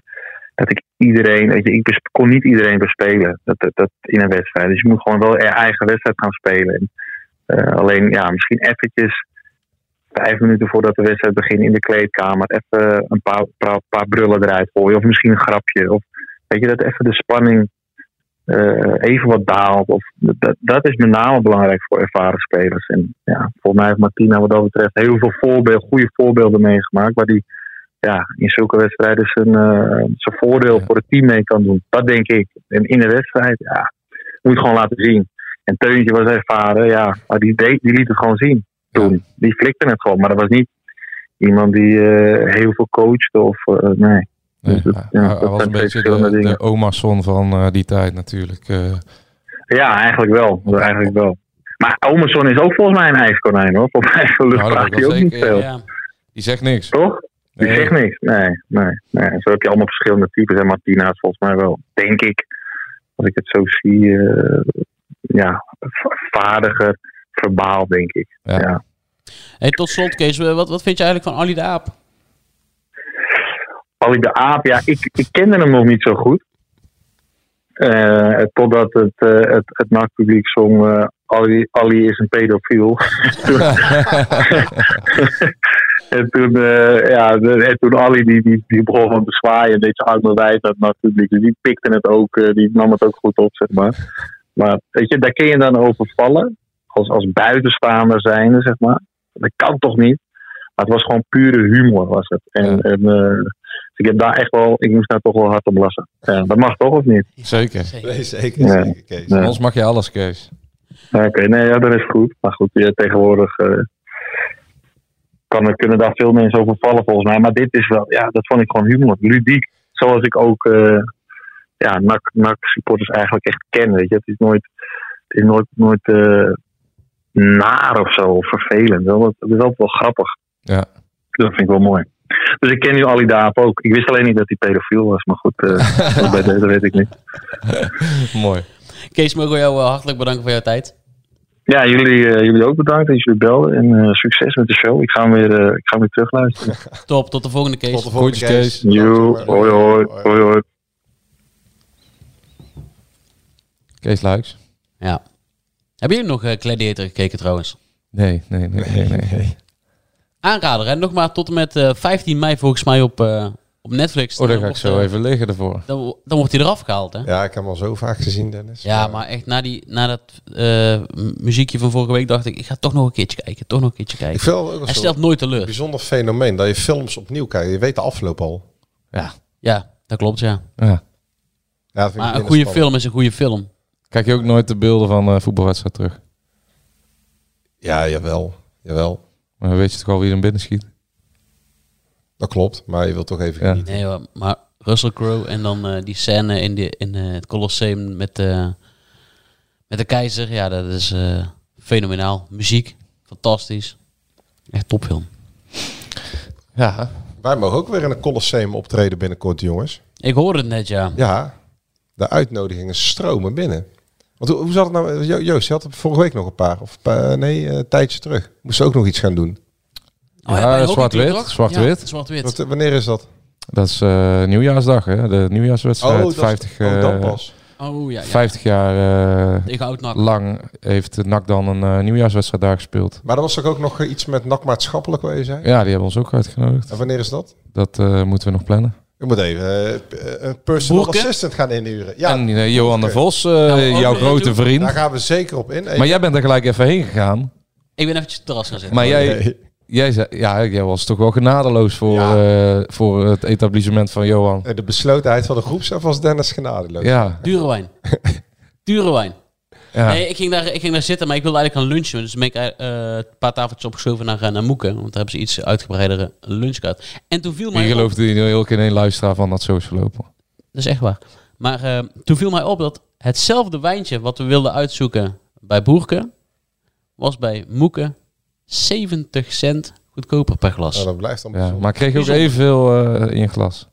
dat ik iedereen, weet je, ik kon niet iedereen bespelen dat, dat, in een wedstrijd. Dus je moet gewoon wel je eigen wedstrijd gaan spelen. En, eh, alleen, ja, misschien eventjes vijf minuten voordat de wedstrijd begint in de kleedkamer even een paar, paar, paar brullen eruit gooien. Of misschien een grapje. Of weet je, dat even de spanning eh, even wat daalt. Of, dat, is met name belangrijk voor ervaren spelers. En ja, volgens mij heeft Martina wat dat betreft heel veel goede voorbeelden meegemaakt. Waar die ja, in zulke wedstrijden zijn, eh, zijn voordeel voor het team mee kan doen. Dat denk ik. En in de wedstrijd, ja, moet je gewoon laten zien. En Teuntje was ervaren, ja, maar die, deed, die liet het gewoon zien toen. Die flikte het gewoon, maar dat was niet iemand die eh, heel veel coachte of eh, nee. Dus dat, ja, dat was een beetje de, dingen. de oma-son van die tijd natuurlijk. Ja, eigenlijk wel. Eigenlijk wel. Maar Omerson is ook volgens mij een ijskonijn hoor. Volgens mij lucht Nou, hij ik ook niet veel. ja. Die zegt niks. Toch? Die Nee. zegt niks. Nee, nee, nee. Zo heb je allemaal verschillende types. En Martina is volgens mij wel, denk ik, als ik het zo zie, eh, ja, va- vaardiger, verbaal, denk ik. Ja. Hey, tot slot, Kees, wat, wat vind je eigenlijk van Ali de Aap? Ali de Aap, ja, ik, ik kende hem nog niet zo goed. Eh, totdat het, eh, het, het nachtpubliek zong eh, Ali, Ali is een pedofiel. en toen, eh, ja, en toen Ali die, die, die begon van te zwaaien, deed zijn armen wijd aan het nachtpubliek. Dus die pikte het ook, eh, die nam het ook goed op, zeg maar. Maar weet je, daar kun je dan over vallen. Als, als buitenstaander zijnde, zeg maar. Dat kan toch niet? Maar het was gewoon pure humor, was het. En, en eh, dus ik heb daar echt wel, ik moest daar toch wel hard om lachen. Ja, dat mag toch of niet? Zeker. Nee, zeker. Ja. zeker Kees. Ja. Anders mag je alles, Kees. Ja, Oké, nee, ja, dat is goed. Maar goed, ja, tegenwoordig eh, kan, kunnen daar veel mensen over vallen volgens mij. Maar dit is wel, ja, dat vond ik gewoon humor. Ludiek. Zoals ik ook, eh ja, NAC, NAC supporters eigenlijk echt ken. Weet je. Het is nooit, het is nooit, nooit eh, naar of zo, of vervelend. Wel, Het is altijd wel grappig. Ja. Dat vind ik wel mooi. Dus ik ken nu Ali Daap ook. Ik wist alleen niet dat hij pedofiel was. Maar goed, eh, dat, weet- dat weet ik niet. Mooi. Kees, mogen we jou hartelijk bedanken voor jouw tijd. Ja, jullie, eh, jullie ook bedankt dat jullie belden. En eh, succes met de show. Ik ga hem weer, eh, ik ga hem weer terugluisteren. Top, tot de volgende Kees. Tot de volgende. Jo, hoi hoi. hoi, hoi. Kees Luiks. Ja. Hebben jullie nog eh, Gladiator gekeken trouwens? Nee, nee, nee, nee. nee. Aanrader, hè? Nog maar tot en met eh, 15 mei volgens mij op, eh, op Netflix. Oh, daar Dan ga ik zo eh, even liggen ervoor. Dan, wo- dan wordt hij eraf gehaald, hè? Ja, ik heb hem al zo vaak gezien, Dennis. Ja, maar echt na, die, na dat eh, muziekje van vorige week dacht ik, ik ga toch nog een keertje kijken. Toch nog een keertje kijken. Ik vind het ook wel Hij stelt nooit teleur. bijzonder fenomeen dat je films opnieuw kijkt. Je weet de afloop al. Ja. Ja, dat klopt, ja. ja. Ja, dat vind ik Maar een goede spannend. film is een goede film. Kijk je ook nooit de beelden van eh voetbalwedstrijd terug? Ja, jawel. Jawel. Maar dan weet je toch al wie er binnen schiet? Dat klopt, maar je wilt toch even Ja. genieten. Nee hoor, maar Russell Crowe en dan eh, die scène in, de, in eh, het Colosseum met, eh, met de keizer. Ja, dat is eh, fenomenaal. Muziek, fantastisch. Echt topfilm. Ja. Wij mogen ook weer in een Colosseum optreden binnenkort, jongens. Ik hoorde het net, ja. Ja, de uitnodigingen stromen binnen. Want hoe, hoe zat het nou? Jo- Joost, je had er vorige week nog een paar. Of nee, een tijdje terug. Moest ook nog iets gaan doen. Oh, Ja, zwart-wit, zwart-wit. Wanneer is dat? Dat is eh, nieuwjaarsdag, hè? De nieuwjaarswedstrijd. is- 50, oh, dan eh, pas. Oh ja, ja. 50 jaar eh, lang heeft NAC dan een eh, nieuwjaarswedstrijd daar gespeeld. Maar er was toch ook nog iets met nakmaatschappelijk, wat je zei? Ja, die hebben ons ook uitgenodigd. En wanneer is dat? Dat eh, moeten we nog plannen. Je moet even een personal Boerke? assistant gaan inhuren. Ja, en Johan de. Vos, eh, Nou, jouw grote vriend. Daar gaan we zeker op in. Maar jij bent er gelijk even heen gegaan. Ik ben eventjes het terras gaan zitten. Maar jij, Nee. Jij, zei, ja, jij was toch wel genadeloos voor, Ja. eh, voor het etablissement van Johan. Eh, De beslotenheid van de groepschef was Dennis genadeloos. Ja, Dure wijn. Dure wijn. Ja. Nee, ik ging, daar, ik ging daar zitten, maar ik wilde eigenlijk gaan lunchen. Dus ben ik eh, een paar tafeltjes opgeschoven naar, naar Moeken. Want daar hebben ze iets uitgebreidere lunch gehad. En toen viel mij Je op- gelooft in heel keer één luisteraar van dat zo is verlopen. Dat is echt waar. Maar toen viel mij op dat hetzelfde wijntje wat we wilden uitzoeken bij Boerke, was bij Moeke 70 cent goedkoper per glas. Nou, dat blijft dan Ja, maar kreeg je ook evenveel eh in je glas?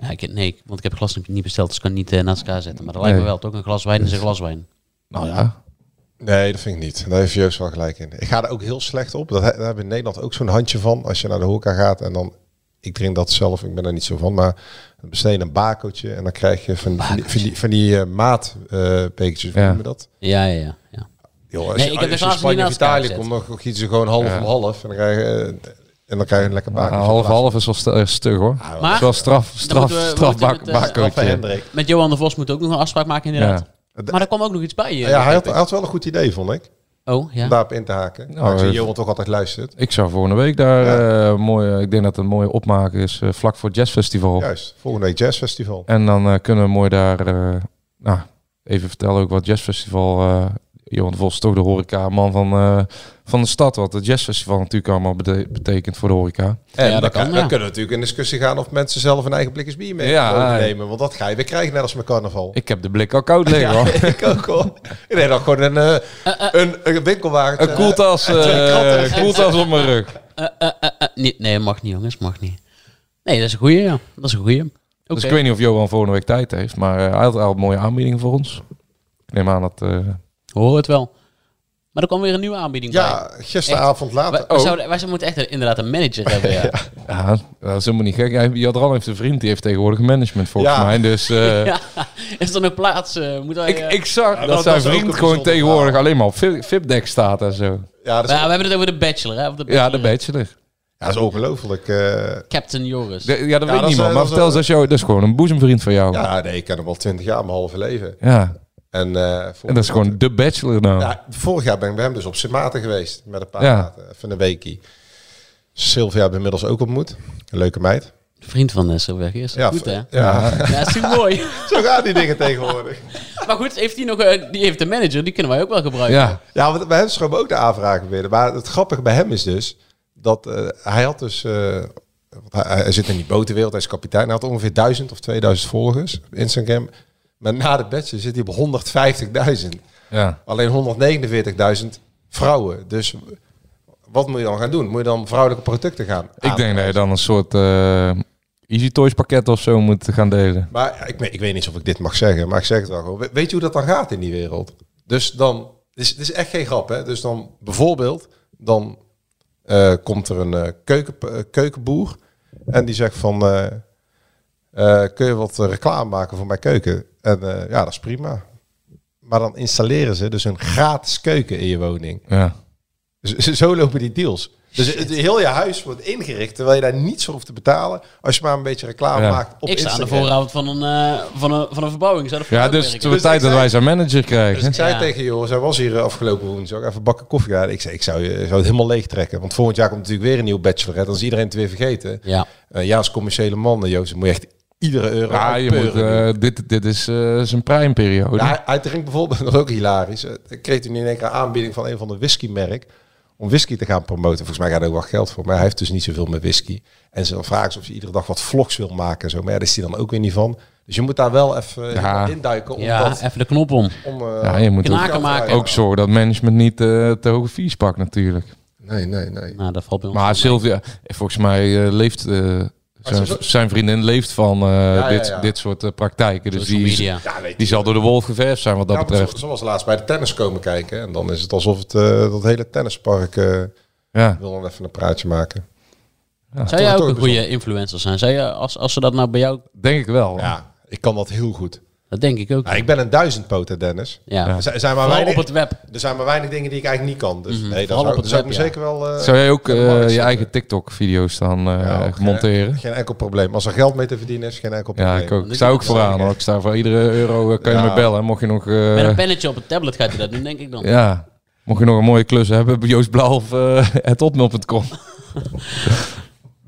Ja, ik, nee, want ik heb glas niet besteld, dus ik kan niet eh, naast elkaar zetten. Maar dat lijkt me wel, toch? Een glas wijn is een glas wijn. Nou ja. Nee, dat vind ik niet. Daar heeft Joost wel gelijk in. Ik ga er ook heel slecht op. Dat, daar hebben we in Nederland ook zo'n handje van. Als je naar de horeca gaat en dan... Ik drink dat zelf, ik ben er niet zo van. Maar je een bakootje en dan krijg je van, van die, van die, van die eh, maatbekertjes. Hoe Ja. noem je dat? Ja, ja, ja. Ja. Als Nee, ik heb als je Spanje of Italië komt, dan ze gewoon half Ja. om half. En dan krijg je, eh, en dan krijg je een lekker Maar bakootje. half half is wel st- eh, stug hoor. Ah, Maar- Dat is wel straf, straf, we- straf bak, met. Hendrik. Met Johan de Vos moet ook nog een afspraak maken, inderdaad. Ja. Maar er kwam ook nog iets bij. Ja, hij, had, hij wel een goed idee, vond ik. Oh, ja. Om daarop in te haken. Nou, ik zie eh, Johan toch altijd luistert. Ik zou volgende week daar eh mooi, ik denk dat het een mooie opmaken is, vlak voor het jazzfestival. Juist, volgende week jazzfestival. En dan kunnen we mooi daar, eh, nou, even vertellen ook wat jazzfestival, eh Johan de Vos toch de horeca man van, eh, van de stad, wat het jazzfestival natuurlijk allemaal bete- betekent voor de horeca. En Ja, dan, dat kan, kan, dan ja. kunnen we natuurlijk in discussie gaan of mensen zelf een eigen blikjes bier mee Ja, nemen. Want dat ga je weer krijgen, net als met carnaval. Ik heb de blik al koud liggen hoor. ik ook hoor. Ik deed dan gewoon een, eh, een, een winkelwagen. Een koeltas, eh koeltas op mijn rug. Eh, eh, eh, eh, nee, nee, mag niet, jongens, mag niet. Nee, dat is een goeie, ja. Dat is een goeie. Oké. Dus ik weet niet of Johan volgende week tijd heeft, maar eh, hij had al een mooie aanbieding voor ons. Ik neem aan dat... Hoor het wel. Maar er kwam weer een nieuwe aanbieding bij. Ja, gisteravond later. Wij, wij Oh. zouden, wij zouden moeten echt een- inderdaad een manager hebben, ja. Ja, dat is helemaal niet gek. Hij, Jadran heeft een vriend, die heeft tegenwoordig management volgens Ja. mij. Dus eh, Ja, Is er nog plaats? eh, moet hij, ik, eh, ik zag dat zijn een vriend gewoon tegenwoordig verhaal. alleen maar op VIP- VIP-deck staat en zo. Ja, dat is, ja, we hebben het over de Bachelor, hè? Of de Ja, de Bachelor. ja, dat is ongelooflijk. eh. Captain Joris. De- ja, dat Ja, weet dat niemand. Maar vertel eens, dat, jou, dat is gewoon een boezemvriend van jou. Ja. ja, nee, ik ken hem al twintig jaar, mijn halve leven. En En, eh, dat is gewoon de bachelor nou. Ja, vorig jaar ben ik bij hem dus op Sint Maarten geweest. Met een paar Ja. maten. Even een weekie. Sylvia hebben we inmiddels ook ontmoet. Een leuke meid. Vriend van Nesselweg. Is dat Ja, goed, hè? ja. ja. Ja, is natuurlijk mooi. Zo gaan die dingen tegenwoordig. Maar goed, heeft hij nog, eh, die heeft een manager, die kunnen wij ook wel gebruiken. Ja. Ja, want bij hem schoven ook de aanvragen binnen. Maar het grappige bij hem is dus dat eh, hij had dus. eh, hij, hij zit in die botenwereld, hij is kapitein. Hij had ongeveer 1000 of 2000 volgers op Instagram. Maar na de bachelor zit hij op 150.000. Ja. Alleen 149.000 vrouwen. Dus wat moet je dan gaan doen? Moet je dan vrouwelijke producten gaan? Ik denk dat je dan een soort eh, Easy Toys pakket of zo moet gaan delen. Maar ik, weet- ik weet niet of ik dit mag zeggen, maar ik zeg het wel gewoon. We- Weet je hoe dat dan gaat in die wereld? Dus dan, het is, het is echt geen grap, hè? Dus dan bijvoorbeeld, dan eh, komt er een eh, keuken, keukenboer en die zegt van, kun je wat reclame maken voor mijn keuken? En eh, ja, dat is prima. Maar dan installeren ze dus een gratis keuken in je woning. Ja. Z- z- Zo lopen die deals. Dus het, heel je huis wordt ingericht terwijl je daar niets voor hoeft te betalen als je maar een beetje reclame Ja. maakt op ik sta aan de vooravond van een, eh, van een, van een verbouwing. Zou Ja, dus het wordt Dus tijd ik dat zei- wij zijn manager Dus krijgen. ik zei Ja. tegen Joris, hij was hier eh, afgelopen woensdag, even bakken koffie gaan. Ik zei, ik zou, je, zou het helemaal leeg trekken. Want volgend jaar komt natuurlijk weer een nieuwe bachelorette. Dan is iedereen het weer vergeten. Ja. Ja, als commerciële man, Joost, moet je echt iedere euro Ja, je moet, eh, dit, dit is eh, zijn primeperiode. Ja, hij, hij drinkt bijvoorbeeld, dat is ook hilarisch. eh, Ik kreeg toen in één keer een aanbieding van een van de whiskymerk om whisky te gaan promoten. Volgens mij gaat er ook wel geld voor, maar hij heeft dus niet zoveel met whisky. En ze vragen of hij iedere dag wat vlogs wil maken en zo. Maar ja, daar is hij dan ook weer niet van. Dus je moet daar wel even Ja. induiken. Om Ja, dat, even de knop om. om, eh, Ja, je moet ook, maken. ook zorgen dat management niet eh, te hoge fees pakt natuurlijk. Nee, nee, nee. Nou, dat valt bij ons Maar Sylvia, volgens mij eh, leeft eh, zijn, zijn vriendin leeft van eh, ja, dit, ja. dit soort eh, praktijken. Dus Social die, media. Ja, weet die zal door de wolf geverfd zijn wat dat betreft. Zo, zoals laatst bij de tennis komen kijken. En dan is het alsof het eh, dat hele tennispark eh, Ja. wil dan even een praatje maken. Zou toch- jij ook een goede influencer zijn? Zou je, als, als ze dat nou bij jou... Denk ik wel. Ja, ik kan dat heel goed. Dat denk ik ook. Ja, ik ben een duizendpoter, Dennis. Ja. Er zijn, maar Vooral weinig, op het web. er zijn maar weinig dingen die ik eigenlijk niet kan. Dus Mhm, nee, dat vooral zou, op het zou ik web, me ja. zeker wel... eh, Zou jij ook eh, je eigen TikTok-video's dan eh, Ja, geen- monteren? Geen, enkel probleem. Als er geld mee te verdienen is, geen enkel Ja, probleem. ik ook. Ik sta ook vooraan. hoor. Ik sta voor iedere euro kan je Ja. me bellen. Mocht je nog... eh, Met een pennetje op het tablet gaat hij dat doen, denk ik dan. ja, mocht je nog een mooie klus hebben, Joost Blauw of uh, hotmail.com.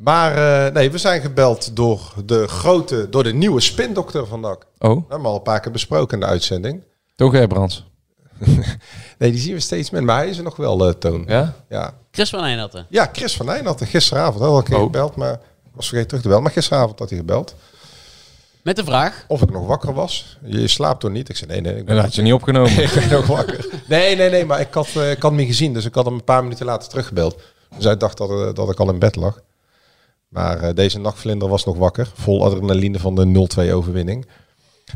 Maar eh, nee, we zijn gebeld door de grote, door de nieuwe spindokter van NAC. Oh, We hebben al een paar keer besproken in de uitzending. toch Brands. nee, die zien we steeds meer. Maar hij is er nog wel, eh, Toon. Ja? Ja. Chris van Eijnatten. Ja, Chris van had er gisteravond al een keer gebeld, maar was vergeten terug te bellen. Maar gisteravond had hij gebeld. Met de vraag? Of ik nog wakker was. Je slaapt toch niet? Ik zei nee, nee. Ik En dat had je niet opgenomen. ik ben nog wakker. Nee, nee, nee, maar ik had, eh, ik had hem niet gezien. Dus ik had hem een paar minuten later teruggebeld. Dus hij dacht dat, dat ik al in bed lag. Maar eh, deze nachtvlinder was nog wakker. Vol adrenaline van de 0-2 overwinning.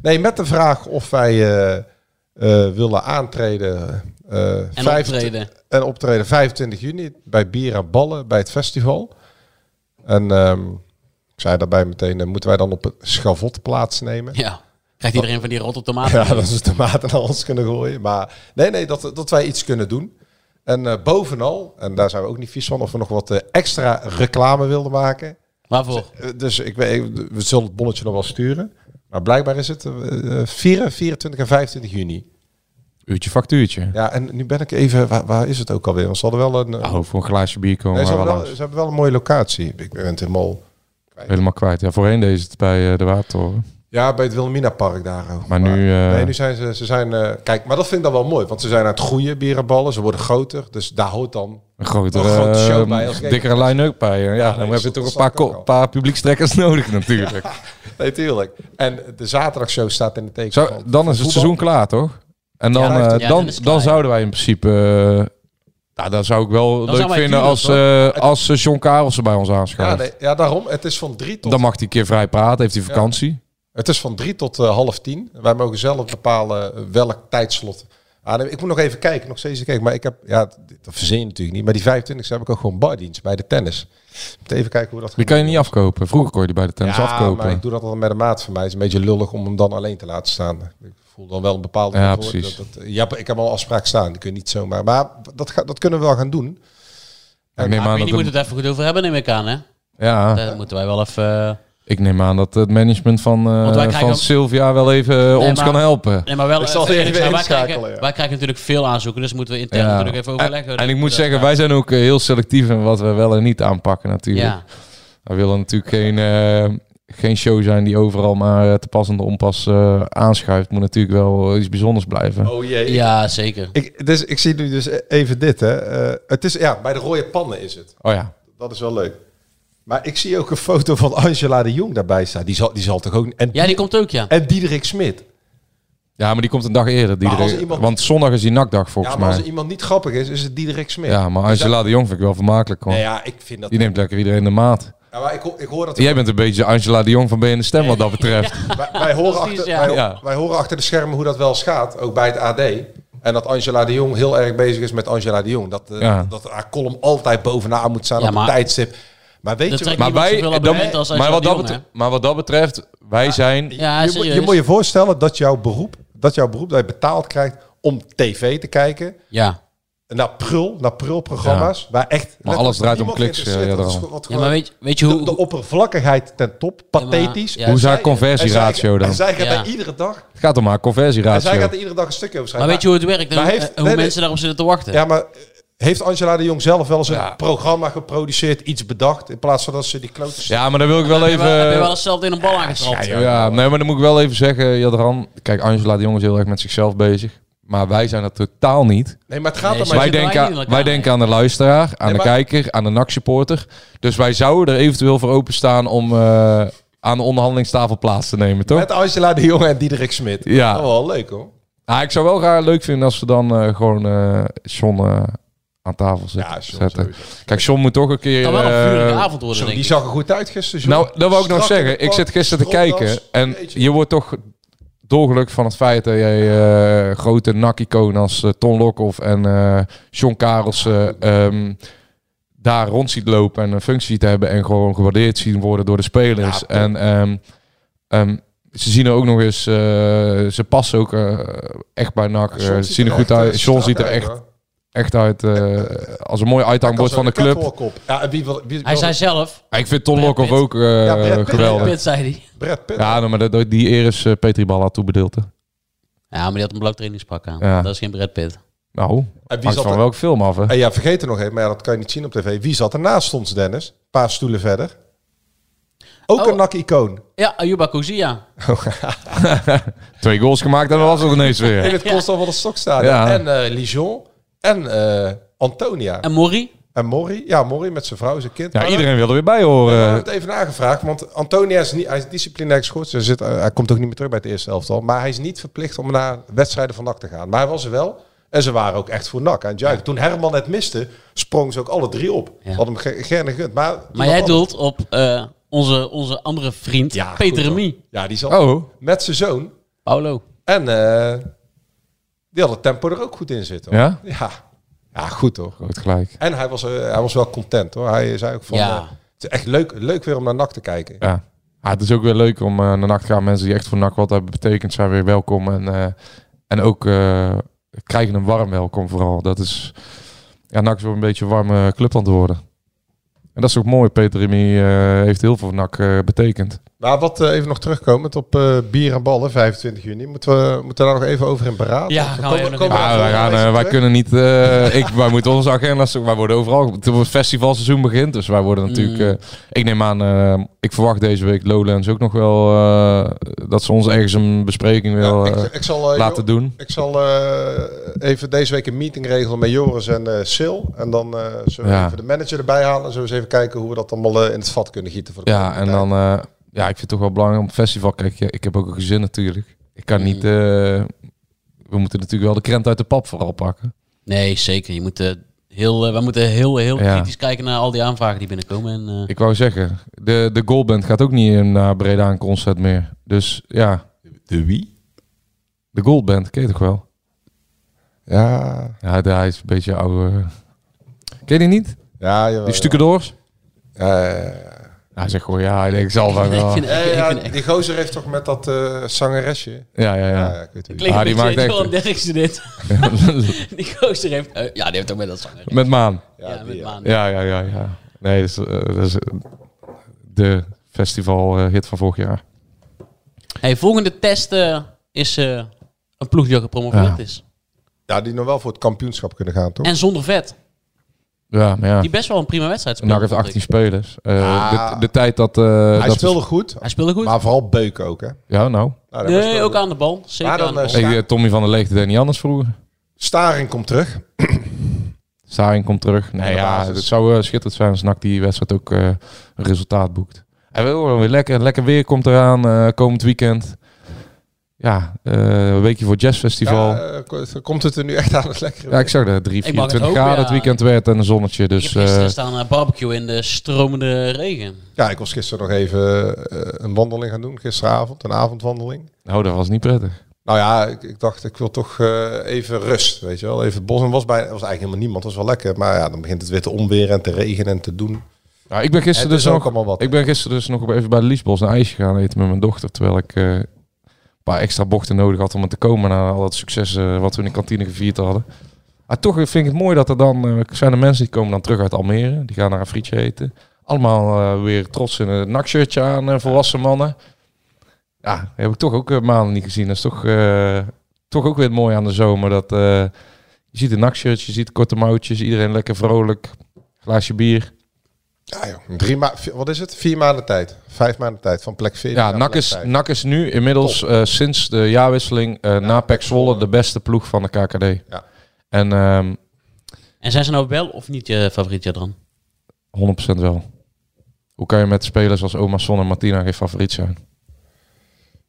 Nee, met de vraag of wij eh, eh, willen aantreden. En 25 optreden. En optreden 25 juni bij Bier en Ballen bij het festival. En ehm, ik zei daarbij meteen, moeten wij dan op het schavot plaatsnemen? Ja. Krijgt iedereen van die rotte tomaten? Ja, dat ze tomaten naar ons kunnen gooien. Maar nee, nee, dat, dat wij iets kunnen doen. En eh, bovenal, en daar zijn we ook niet vies van, of we nog wat eh, extra reclame wilden maken. Waarvoor? Eh, Dus ik weet, we zullen het bonnetje nog wel sturen. Maar blijkbaar is het eh, eh, 4, 24 en 25 juni. Uurtje factuurtje. Ja, en nu ben ik even, waar, waar is het ook alweer? Want ze hadden wel een... Oh, voor een glaasje bier komen nee, ze, hebben wel ze hebben wel een mooie locatie. Ik ben het helemaal... Helemaal kwijt. Ja, voorheen deed ze het bij de Watertoren. Ja, bij het Wilhelmina Park daar ook. Maar nu, eh, nee, nu zijn ze, ze zijn, eh, kijk, maar dat vind ik dan wel mooi, want ze zijn aan het groeien, bierenballen, ze worden groter, dus daar hoort dan Een grotere, een grote show eh, bij. Als dikkere line-up bij. Ja, Ja, dan heb je toch een paar, ko- paar publiekstrekkers nodig natuurlijk. nee, tuurlijk. En de zaterdagshow staat in de teken. Zo, van- dan van is het voetbal. seizoen klaar, toch? En dan, Ja, eh, ja, dan, dan zouden wij in principe... nou, dat zou ik wel leuk vinden als, eh, als John Karelsen bij ons Ja, aanschuift. nee, ja, daarom. Het is van drie tot, Dan mag hij een keer vrij praten, heeft hij vakantie. Het is van drie tot eh, half tien. Wij mogen zelf bepalen eh, welk tijdslot. Ah, ik moet nog even kijken, nog steeds kijken. Maar ik heb, ja, dat verzin je natuurlijk niet. Maar die 25 heb ik ook gewoon bardienst bij de tennis. Moet even kijken hoe dat Die kan je niet afkopen. Vroeger kon je die bij de tennis ja, afkopen. maar ik doe dat al met een maat van mij. Het is een beetje lullig om hem dan alleen te laten staan. Ik voel dan wel een bepaalde... Ja, precies. Dat, dat, ja, ik heb al afspraak staan. Die kun je niet zomaar... Maar dat, ga, dat kunnen we wel gaan doen. ik neem Maar aan dat moet het, het even goed over hebben, neem ik aan, hè? ja, Daar moeten wij wel even... ik neem aan dat het management van, eh, van ook- Sylvia wel even eh, Nee, ons maar- kan helpen. Nee, maar wel... Ik zal eh, even wij, krijgen, ja. wij krijgen natuurlijk veel aanzoeken, dus moeten we intern Ja. natuurlijk even overleggen. En, en ik moet zeggen, wij zijn ook heel selectief in wat we wel en niet aanpakken natuurlijk. Ja. We willen natuurlijk geen, eh, geen show zijn die overal maar te pas en te onpas aanschuift. Moet natuurlijk wel iets bijzonders blijven. Oh jee. Ja, zeker. Ik, dus, ik zie nu dus even dit. Hè. Het is, ja, bij de rode pannen is het. Oh ja. Dat is wel leuk. Maar ik zie ook een foto van Angela de Jong daarbij staan. Die zal, die zal toch ook... En, Ja, die komt ook, ja. en Diederik Smit. Ja, maar die komt een dag eerder. Die Maar als er- iemand- Want zondag is die nakdag volgens ja, maar als mij. er iemand niet grappig is, is het Diederik Smit. Ja, maar Dus Angela de Jong vind ik wel vermakelijk. hoor. Nee, ja, ik vind dat... Die neemt lekker iedereen de maat. Ja, maar ik, ho- ik hoor dat... Jij bent een beetje de Angela de Jong van BN de Stem wat dat betreft. wij, wij, horen achter, wij, Ja. wij horen achter de schermen hoe dat wel eens gaat. Ook bij het AD. En dat Angela de Jong heel erg bezig is met Angela de Jong. Dat, eh, Ja. dat haar column altijd bovenaan moet staan Ja, op een maar- tijdstip. Maar weet Dat je... niemand zoveel dan- als maar, wat dat betreft, maar wat dat betreft, wij zijn... Ja, je, moet- je moet je voorstellen dat jouw beroep, dat jouw beroep dat je betaald krijgt om tv te kijken. Ja. Naar prul, naar prulprogramma's. Waar echt. Maar alles draait om kliks, geïnteresseerd ja, is. ja, Ja, maar weet, weet je de, hoe... de oppervlakkigheid ten top, pathetisch. Ja, Hoe is haar conversieratio dan? En zij gaat Ja. daar iedere dag. Het gaat om haar En zij conversieratio. gaat er iedere dag een stukje over maar schrijven. weet je hoe het werkt en Maar hoe, heeft- en hoe nee, nee. mensen daarop zitten te wachten? Ja, maar heeft Angela de Jong zelf wel eens een Ja. programma geproduceerd, iets bedacht, in plaats van dat ze die klote... Ja, maar dan wil ik wel heb, je wel, heb je wel even... eens zelf in een bal aangetrapt? Ja, nee, maar dan moet ik wel even zeggen, Jadran. Kijk, Angela de Jong is heel erg met zichzelf bezig. Maar wij zijn dat totaal niet. Nee, maar het gaat Nee, er maar... Wij denken, aan, wij denken aan de luisteraar, aan Nee, de maar- kijker, aan de NAC-supporter. Dus wij zouden er eventueel voor openstaan om eh, aan de onderhandelingstafel plaats te nemen, toch? Met Angela de Jong en Diederik Smit. Ja. Wel leuk hoor. Ah, ik zou wel graag leuk vinden als we dan eh, gewoon eh John eh, aan tafel. Ja, John zetten. sowieso. Kijk, John moet toch een keer... kan wel een eh, vurige avond worden, Zo, denk die ik. zag er goed uit gisteren. John. Nou, dat wil ik nog zeggen. Ik zit gisteren te kijken en je wordt toch dolgelukkig van het feit dat jij eh, grote NAC-icoon als eh, Ton Lokhoff en eh John Karelsen ehm, daar rond ziet lopen en een functie te hebben en gewoon gewaardeerd zien worden door de spelers. Ja, en ehm, ehm, ze zien er ook nog eens, eh, ze passen ook echt bij NAC. Eh, ze zien er goed uit. John ziet er echt. Echt uit eh, als een mooi uithangbord van de club. Ja, en wie wil, wie, Hij zei zelf, Ik vind Ton Lokhoff ook eh, Ja, Brad Pitt, geweldig. Zei hij. Brad Pitt. Ja, nou, maar dat- die eer is eh, Petri Balla toebedeeld. hè. Ja, maar die had een blauw trainingspak aan. Ja. Dat is geen Brad Pitt. Nou, En wie zat van er- welke film af, hè? En ja, vergeet er nog even, maar ja, dat kan je niet zien op tv. Wie zat er naast ons, Dennis? Een paar stoelen verder. Ook Oh. een NAC-icoon. Ja, Ayuba Kouzia. Twee goals gemaakt en dan was het ineens weer. In het Constant van de Stokstadion. Ja. En eh Lijon. En eh, Antonia. En Mori? En Mori. Ja, Mori met zijn vrouw, zijn kind. Ja, Maar iedereen we- wil er weer bij we horen. hebben het even nagevraagd, want Antonia is, niet, hij is disciplinair geschorst. Hij, zit, eh, hij komt ook niet meer terug bij het eerste elftal. Maar hij is niet verplicht om naar wedstrijden van NAC te gaan. Maar hij was er wel. En ze waren ook echt voor NAC aan het juichen. Toen Herman het miste, sprongen ze ook alle drie op. Ja. Hadden hem ge- gerne gegund. Maar, Maar jij doelt op eh, onze, onze andere vriend, Ja, Peter Remy. Ja, die zat Oh, met zijn zoon. Paulo. En eh, die had het tempo er ook goed in zitten. hoor. Ja? Ja, ja goed hoor. groot gelijk. En hij was, eh, hij was wel content hoor. Hij zei ook van, Ja. eh, het is echt leuk, leuk weer om naar NAC te kijken. Ja. Ja, het is ook weer leuk om uh, naar nacht te gaan. Mensen die echt voor NAC wat hebben betekend zijn weer welkom. En, eh, en ook eh, krijgen een warm welkom vooral. Dat is... Ja, NAC is wel een beetje een warme club aan het worden. En dat is ook mooi. Peter Remy eh, heeft heel veel voor NAC eh, betekend. Maar wat eh, even nog terugkomend op eh, bier en ballen, 25 juni. Moeten we moeten daar nog even over in beraden? Ja, gaan we komen- Ja, wij, gaan, eh, wij kunnen niet... eh, ik, wij moeten onze agenda's... Wij worden overal... Het festivalseizoen begint. Dus wij worden natuurlijk... Mm. eh, ik neem aan... eh, ik verwacht deze week Lowlands ook nog wel... eh, dat ze ons ergens een bespreking wil Ja, eh, ik, ik zal, laten Jo- doen. Ik zal eh, even deze week een meeting regelen met Joris en eh Sil. En dan eh, zullen we Ja. even de manager erbij halen. En zullen we eens even kijken hoe we dat allemaal in het vat kunnen gieten. Voor de Ja, en tijd. dan... ja, ik vind het toch wel belangrijk om het festival... Kijk, ja, ik heb ook een gezin natuurlijk. Ik kan niet... Mm. eh, we moeten natuurlijk wel de krent uit de pap vooral pakken. Nee, zeker. Je moet, eh, heel, eh, we moeten heel, heel Ja. kritisch kijken naar al die aanvragen die binnenkomen. En, eh, Ik wou zeggen, de, de goalband gaat ook niet in naar Breda een concert meer. Dus ja, De wie? de goalband, ken je toch wel? Ja, Ja, hij is een beetje oude... Ken je die niet? ja, jawel, Die? Ja, ja, ja. Hij zegt gewoon ja, ik denk zelf wel. Ja, Ja, ja, die gozer heeft toch met dat eh zangeresje. ja, ja. Ja, ja, ik weet het. klinkt Ah, die maakt echt- Derksen dit. die gozer heeft... eh, ja, die heeft ook met dat zanger. Met Maan. Ja, die, met ja. Maan. Ja, ja, ja, ja. Nee, dat is, eh, dat is eh, de festivalhit van vorig jaar. Hey, volgende test is eh, een ploeg die al gepromoveerd Ja. is. Ja, die nog wel voor het kampioenschap kunnen gaan, toch? En zonder vet. Ja, ja. Die best wel een prima wedstrijd speelde. NAC heeft vond 18 ik. spelers. Eh, Ah. de, de tijd dat... eh, Hij dat speelde goed, Hij speelde goed. maar vooral beuken ook, hè? Ja, nou. Nou, nee, ook aan de bal. Zeker Maar dan, aan de bal. eh, Hey, Tommy van der Leegte deed niet anders vroeger. Staring komt terug. Staring komt terug. Nee, ja, het zou schitterend zijn als NAC die wedstrijd ook eh, een resultaat boekt. En we horen weer lekker, lekker weer komt eraan eh, komend weekend. Ja, eh, een weekje voor jazzfestival. Ja, Ja, eh, ko- komt het er nu echt aan het lekkere ik zag er 3, Ik mag het 24 hopen, graden ja. het weekend werd en een zonnetje. Dus gisteren eh, staan uh, barbecue in de stromende regen. Ja, ik was gisteren nog even eh, een wandeling gaan doen. Gisteravond, een avondwandeling. nou, dat was niet prettig. Nou ja, ik, ik dacht, ik wil toch eh, even rust, weet je wel. Even het bos. En was, bij, was eigenlijk helemaal niemand, was wel lekker. Maar ja, dan begint het weer te onweren en te regenen en te doen. Ja, ik ben gisteren dus nog, allemaal wat. ik ben gisteren dus nog even bij de Liesbos een ijsje gaan eten met mijn dochter. Terwijl ik eh, een paar extra bochten nodig had om er te komen na al dat succes eh, wat we in de kantine gevierd hadden. Maar toch vind ik het mooi dat er dan eh, zijn er mensen die komen dan terug uit Almere. Die gaan naar een frietje eten. Allemaal eh, weer trots in een nakshirtje aan, volwassen mannen. Ja, heb ik toch ook maanden niet gezien. Dat is toch, toch ook weer het mooie aan de zomer. Dat, je ziet een nakshirtje, je ziet korte mouwtjes, iedereen lekker vrolijk. Glaasje bier. Ja joh, drie ma wat is het? Vier maanden tijd. Vijf maanden tijd van plek 14 Ja, NAC is. NAC is nu inmiddels eh, sinds de jaarwisseling eh na PEC Zwolle de beste ploeg van de KKD. Ja. En ehm En zijn ze nou wel of niet je favoriet Jadran? 100% wel. Hoe kan je met spelers als Oma Son en Martina geen favoriet zijn?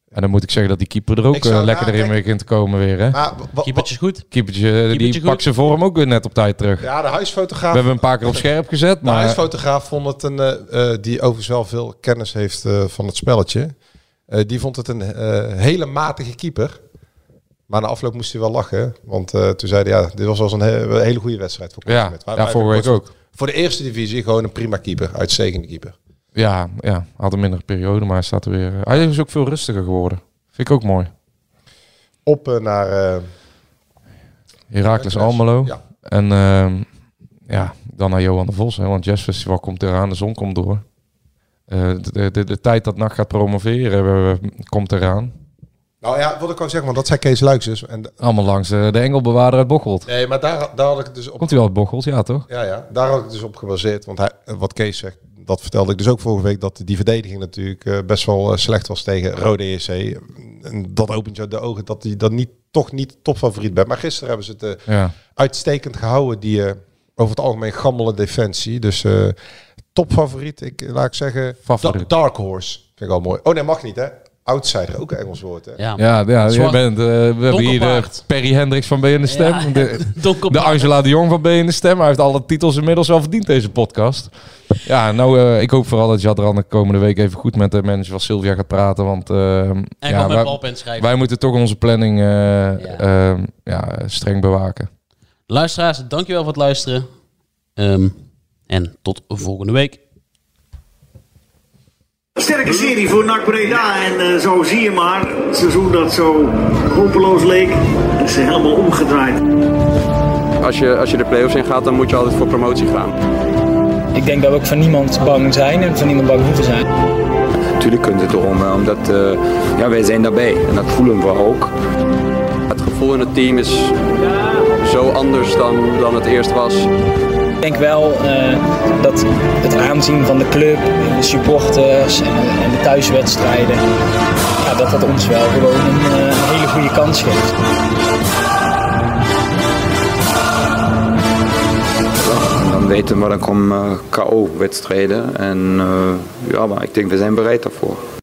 En dan moet ik zeggen dat die keeper er ook eh, lekker erin begint te komen weer. Hè? Maar, Keepertje goed. Keepertje, eh, die Keepertje pakt goed. zijn vorm ook weer net op tijd terug. ja, de huisfotograaf. We hebben een paar keer op scherp gezet, de maar huisfotograaf vond het een, eh, eh, die overigens wel veel kennis heeft eh, van het spelletje. Eh, die vond het een eh, hele matige keeper. Maar na afloop moest hij wel lachen. Want eh, toen zei hij, ja, dit was wel een, he- een hele goede wedstrijd voor ja, ja, vorige week ook. Voor de eerste divisie gewoon een prima keeper. Uitstekende keeper. Ja, ja, had een mindere periode, maar hij staat er weer. Hij is ook veel rustiger geworden. Vind ik ook mooi. Op eh, naar... Heracles Heracles, Almelo. ja. En ehm, ja, dan naar Johan de Vos. Hè, want Jazz Festival komt eraan, de zon komt door. Eh, de, de, de, de tijd dat NAC gaat promoveren komt eraan. nou ja, wat ik kan zeggen, want dat zei Kees Luiks dus. En, Allemaal langs de Engelbewaarder uit Bocholt. nee, maar daar, daar had ik dus op... Komt hij wel uit Bocholt? Ja, toch? Ja, ja, daar had ik dus op gebaseerd. Want hij, wat Kees zegt, dat vertelde ik dus ook vorige week, dat die verdediging natuurlijk eh, best wel eh, slecht was tegen Rode EC. En dat opent je de ogen dat die dan niet, toch niet topfavoriet bent. Maar gisteren hebben ze het eh, Ja. uitstekend gehouden, die over het algemeen gammele defensie. Dus topfavoriet, ik, laat ik zeggen, Favoriet. da- Dark Horse. Vind ik al mooi. Oh nee, mag niet hè. Outsider, ook een Engels woord hè. Ja. Ja, ja je bent, eh, we hebben hier de Donkerpaard. Perry Hendricks van B in de Stem. Ja, de, de Angela de Jong van B in de Stem. Hij heeft alle titels inmiddels wel verdiend, deze podcast. Ja, nou, eh, ik hoop vooral dat Jadran de komende week even goed met de manager van Sylvia gaat praten. Want eh, En ja, met wij, balpen schrijven. wij moeten toch onze planning eh, eh, ja, streng bewaken. Luisteraars, dankjewel voor het luisteren. Ehm, en tot volgende week. Sterke serie voor NAC Breda en eh, zo zie je maar, het seizoen dat zo hopeloos leek, is helemaal omgedraaid. Als je, als je de play-offs in gaat, dan moet je altijd voor promotie gaan. Ik denk dat we ook van niemand bang zijn en van niemand bang hoeven zijn. Natuurlijk kunt het erom, omdat eh, ja, wij zijn daarbij en dat voelen we ook. Het gevoel in het team is zo anders dan, dan het eerst was. Ik denk wel eh, dat het aanzien van de club, de supporters en, en de thuiswedstrijden, ja, dat dat ons wel gewoon een, eh, hele goede kans geeft. Dan weten we, dan komen KO-wedstrijden. En eh, ja, maar ik denk, we zijn bereid daarvoor.